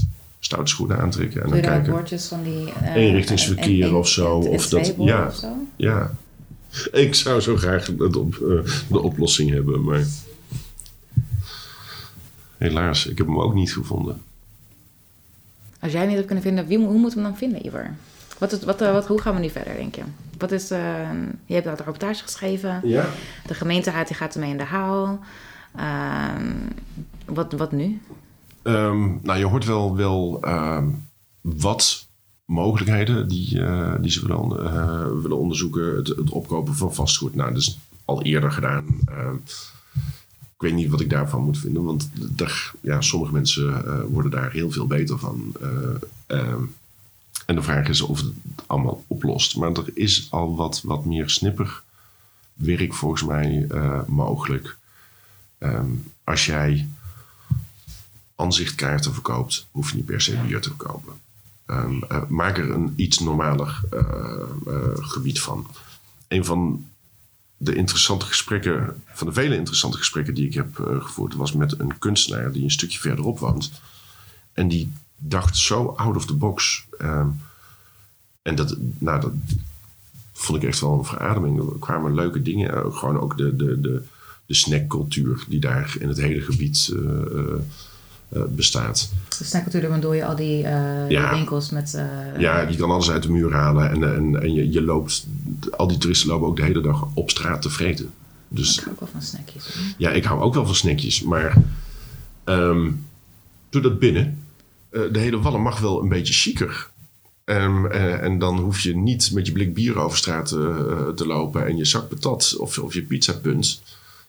schoenen aantrekken. En Doe dan kijken. woordjes van die... eh, Eenrichtingsverkeer en- en- of zo, en- of dat- ja. of zo? Ja. Ik zou zo graag eh, de oplossing hebben, maar... Helaas, ik heb hem ook niet gevonden. Als jij niet hebt kunnen vinden, wie, hoe moeten we hem dan vinden, Ivar? Wat is, wat, eh, wat, hoe gaan we nu verder, denk je? Wat is, eh, je hebt dat rapportage geschreven. Ja. De gemeenteraad die gaat ermee in de haal. Ehm, wat, wat nu? Ehm, nou, je hoort wel, wel ehm, wat mogelijkheden die, eh, die ze willen, eh, willen onderzoeken. Het, het opkopen van vastgoed. Nou, dat is al eerder gedaan. Ik weet niet wat ik daarvan moet vinden. Want daar, ja, sommige mensen eh, worden daar heel veel beter van. Eh, ehm, en de vraag is of het allemaal oplost. Maar er is al wat, wat meer snipper werk volgens mij eh, mogelijk. Ehm, als jij aanzichtkaarten verkoopt, hoef je niet per se bier te verkopen. Ehm, eh, maak er een iets normaler gebied van. Een van de interessante gesprekken, van de vele interessante gesprekken die ik heb eh, gevoerd, was met een kunstenaar die een stukje verderop woont. En die dacht zo out of the box. Ehm, en dat, nou, dat vond ik echt wel een verademing. Er kwamen leuke dingen. eh, gewoon ook de, de, de, de snackcultuur die daar in het hele gebied eh, bestaat. De snackcultuur, dan je al die, eh, Ja. die winkels met... eh, Ja, je kan alles uit de muur halen en, en, en je, je loopt, al die toeristen lopen ook de hele dag op straat te vreten. Dus Ik hou ook wel van snackjes. ja, ik hou ook wel van snackjes, maar ehm, doe dat binnen. Eh, de hele wallen mag wel een beetje chiquer. Eh, en dan hoef je niet met je blik bier over straat eh, te lopen en je zak patat of, of je pizzapunt.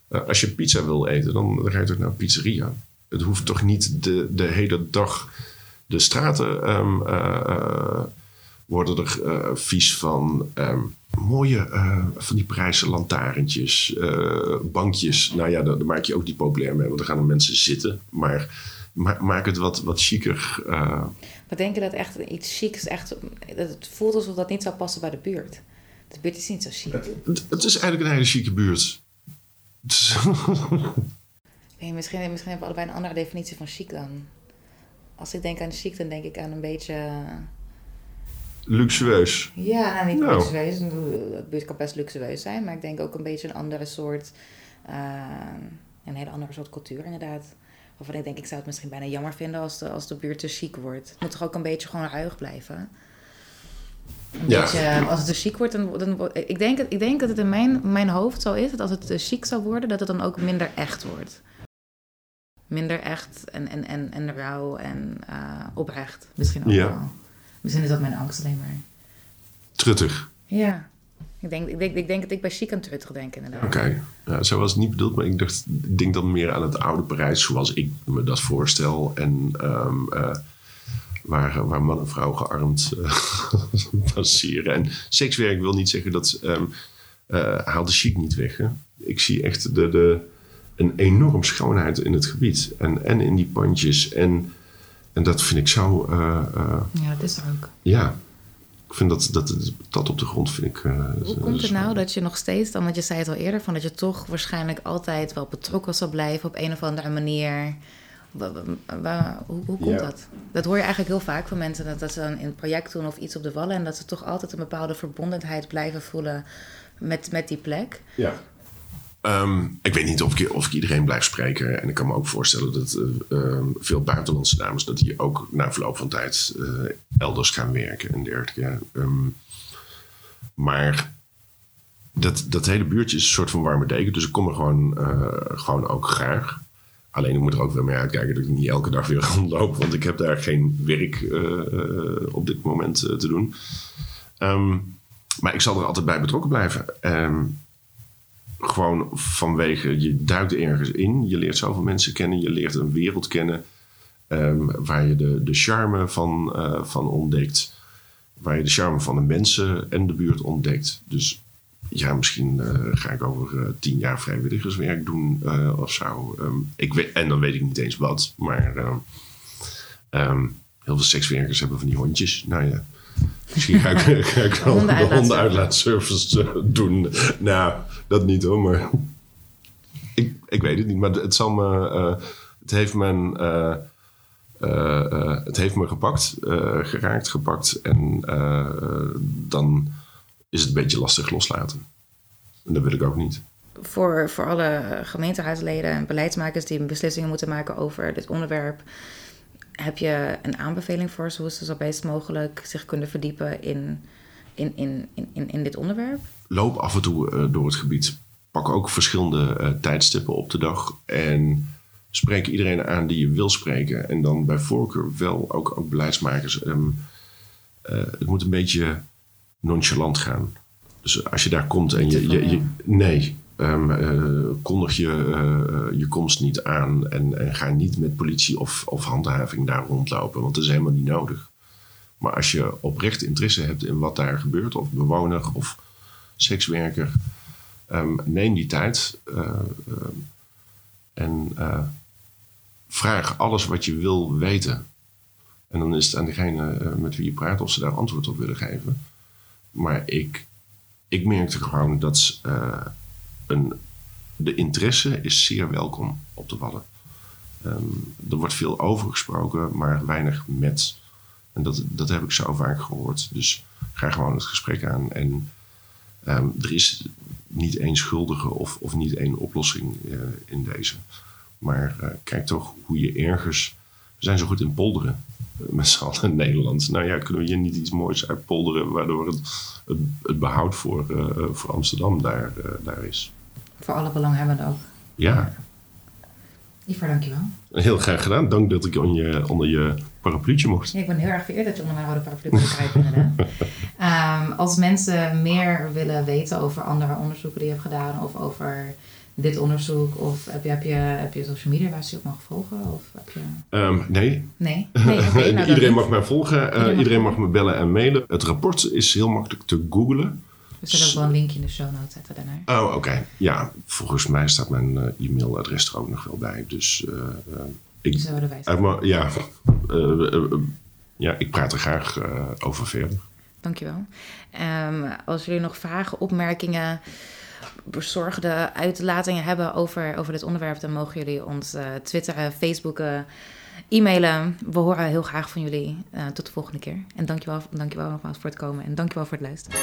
Eh, als je pizza wil eten, dan, dan ga je toch naar een pizzeria. Het hoeft toch niet de, de hele dag de straten ehm, eh, eh, worden er eh, vies van. ehm, mooie van die Parijse lantaarntjes, bankjes. Nou ja, daar, daar maak je ook niet populair mee, want dan gaan er mensen zitten. Maar ma- maak het wat, wat chiquer. Maar denk je dat echt iets chics, echt, dat het voelt alsof dat niet zou passen bij de buurt? De buurt is niet zo chic. het, het is eigenlijk een hele chique buurt. Misschien, misschien hebben we allebei een andere definitie van chic dan. Als ik denk aan chic, dan denk ik aan een beetje... luxueus. Ja, nou niet Nou. luxueus. Het buurt kan best luxueus zijn, maar ik denk ook een beetje een andere soort... eh, een hele andere soort cultuur inderdaad. Waarvan ik denk, ik zou het misschien bijna jammer vinden als de, als de buurt te chic wordt. Het moet toch ook een beetje gewoon ruig blijven? Een Ja. beetje, als het te chic wordt, dan, dan ik, denk, ik denk dat het in mijn, mijn hoofd zo is, dat als het te chic zou worden, dat het dan ook minder echt wordt. Minder echt en, en, en, en rauw en eh, oprecht. Misschien ook Ja. wel. Misschien is dat mijn angst alleen maar. Truttig. Ja. Ik denk, ik denk, ik denk dat ik bij chic aan terug denk inderdaad. Oké, ja, zo was het niet bedoeld, maar ik, dacht, ik denk dan meer aan het oude Parijs zoals ik me dat voorstel. En ehm, eh, waar, waar man en vrouw gearmd eh, passeren. En sekswerk wil niet zeggen dat. haal de chic niet weg. Hè? Ik zie echt de, de, een enorm schoonheid in het gebied. En, en in die pandjes. En, en dat vind ik zo. eh, eh, Ja, dat is er ook. ja, ik vind dat, dat, dat op de grond vind ik. eh, Hoe komt het nou dat je nog steeds, dan, want je zei het al eerder, van dat je toch waarschijnlijk altijd wel betrokken zal blijven op een of andere manier. Hoe, hoe komt Ja. dat? Dat hoor je eigenlijk heel vaak van mensen, dat, dat ze dan een project doen of iets op de wallen en dat ze toch altijd een bepaalde verbondenheid blijven voelen met, met die plek. Ja. Ehm, ik weet niet of ik, of iedereen blijf spreken. En ik kan me ook voorstellen dat eh, ehm, veel buitenlandse dames... dat die ook na verloop van tijd eh, elders gaan werken en dergelijke. Ehm, maar dat, dat hele buurtje is een soort van warme deken. Dus ik kom er gewoon, eh, gewoon ook graag. Alleen ik moet er ook wel mee uitkijken dat ik niet elke dag weer rondloop. Want ik heb daar geen werk op dit moment te doen. Maar ik zal er altijd bij betrokken blijven. Gewoon vanwege, je duikt ergens in. Je leert zoveel mensen kennen. Je leert een wereld kennen. ehm, waar je de, de charme van, eh, van ontdekt. Waar je de charme van de mensen en de buurt ontdekt. Dus ja, misschien eh, ga ik over eh, tien jaar vrijwilligerswerk doen of zo. Ehm, ik weet, en dan weet ik niet eens wat. Maar ehm, heel veel sekswerkers hebben van die hondjes. Nou ja, misschien ga ik, ga ik wel de Hondenuitlaatservice. doen. Nou, dat niet hoor, maar ik, ik weet het niet. Maar het zal me... eh, het heeft mijn... eh, eh, het heeft me gepakt, geraakt, gepakt. En dan is het een beetje lastig loslaten. En dat wil ik ook niet. Voor, voor alle gemeenteraadsleden en beleidsmakers die beslissingen moeten maken over dit onderwerp, heb je een aanbeveling voor ze hoe ze zo best mogelijk zich kunnen verdiepen in, in, in, in, in dit onderwerp? Loop af en toe eh, door het gebied. Pak ook verschillende eh, tijdstippen op de dag. En spreek iedereen aan die je wil spreken. En dan bij voorkeur wel ook, ook beleidsmakers. Ehm, eh, het moet een beetje nonchalant gaan. Dus als je daar komt en je. je, nee, eh, kondig je je komst niet aan. En, en ga niet met politie of, of handhaving daar rondlopen. Want dat is helemaal niet nodig. Maar als je oprecht interesse hebt in wat daar gebeurt, of bewoner of sekswerker, ehm, neem die tijd eh, ehm, en eh, vraag alles wat je wil weten. En dan is het aan degene eh, met wie je praat of ze daar antwoord op willen geven. Maar ik, ik merkte gewoon dat eh, een, de interesse is zeer welkom op de Wallen. Ehm, er wordt veel over gesproken, maar weinig met. En dat, dat heb ik zo vaak gehoord. Dus ga gewoon het gesprek aan. En ehm, er is niet één schuldige of, of niet één oplossing eh, in deze. Maar eh, kijk toch hoe je ergens. We zijn zo goed in polderen. eh, Met z'n allen in Nederland. Nou ja, kunnen we hier niet iets moois uitpolderen. waardoor het, het, het behoud voor, voor Amsterdam daar, daar is. Voor alle belanghebbenden ook. Ja, Ivar, dankjewel. heel graag gedaan. Dank dat ik onder je, onder je parapluutje mocht. Ja, ik ben heel erg vereerd dat je onder mijn rode paraplu kon krijgen. Ehm, als mensen meer willen weten over andere onderzoeken die je hebt gedaan, of over dit onderzoek, of heb je, heb je, heb je social media waar ze je op mag volgen? Of heb je... Ehm, nee, Nee? nee nou, iedereen mag mij volgen. eh, Iedereen mag- iedereen mag me bellen en mailen. Het rapport is heel makkelijk te googlen. We zullen ook wel een linkje in de show notes zetten daarnaar. Oh, oké. Ja, volgens mij staat mijn eh, e-mailadres er ook nog wel bij. Dus eh, eh, ik, ja, eh, eh, eh, ja, ik praat er graag over verder. Dankjewel. Ehm als jullie nog vragen, opmerkingen, bezorgde uitlatingen hebben over, over dit onderwerp, dan mogen jullie ons twitteren, facebooken, e-mailen. We horen heel graag van jullie. Tot de volgende keer. En dankjewel, dankjewel nogmaals voor het komen en dankjewel voor het luisteren.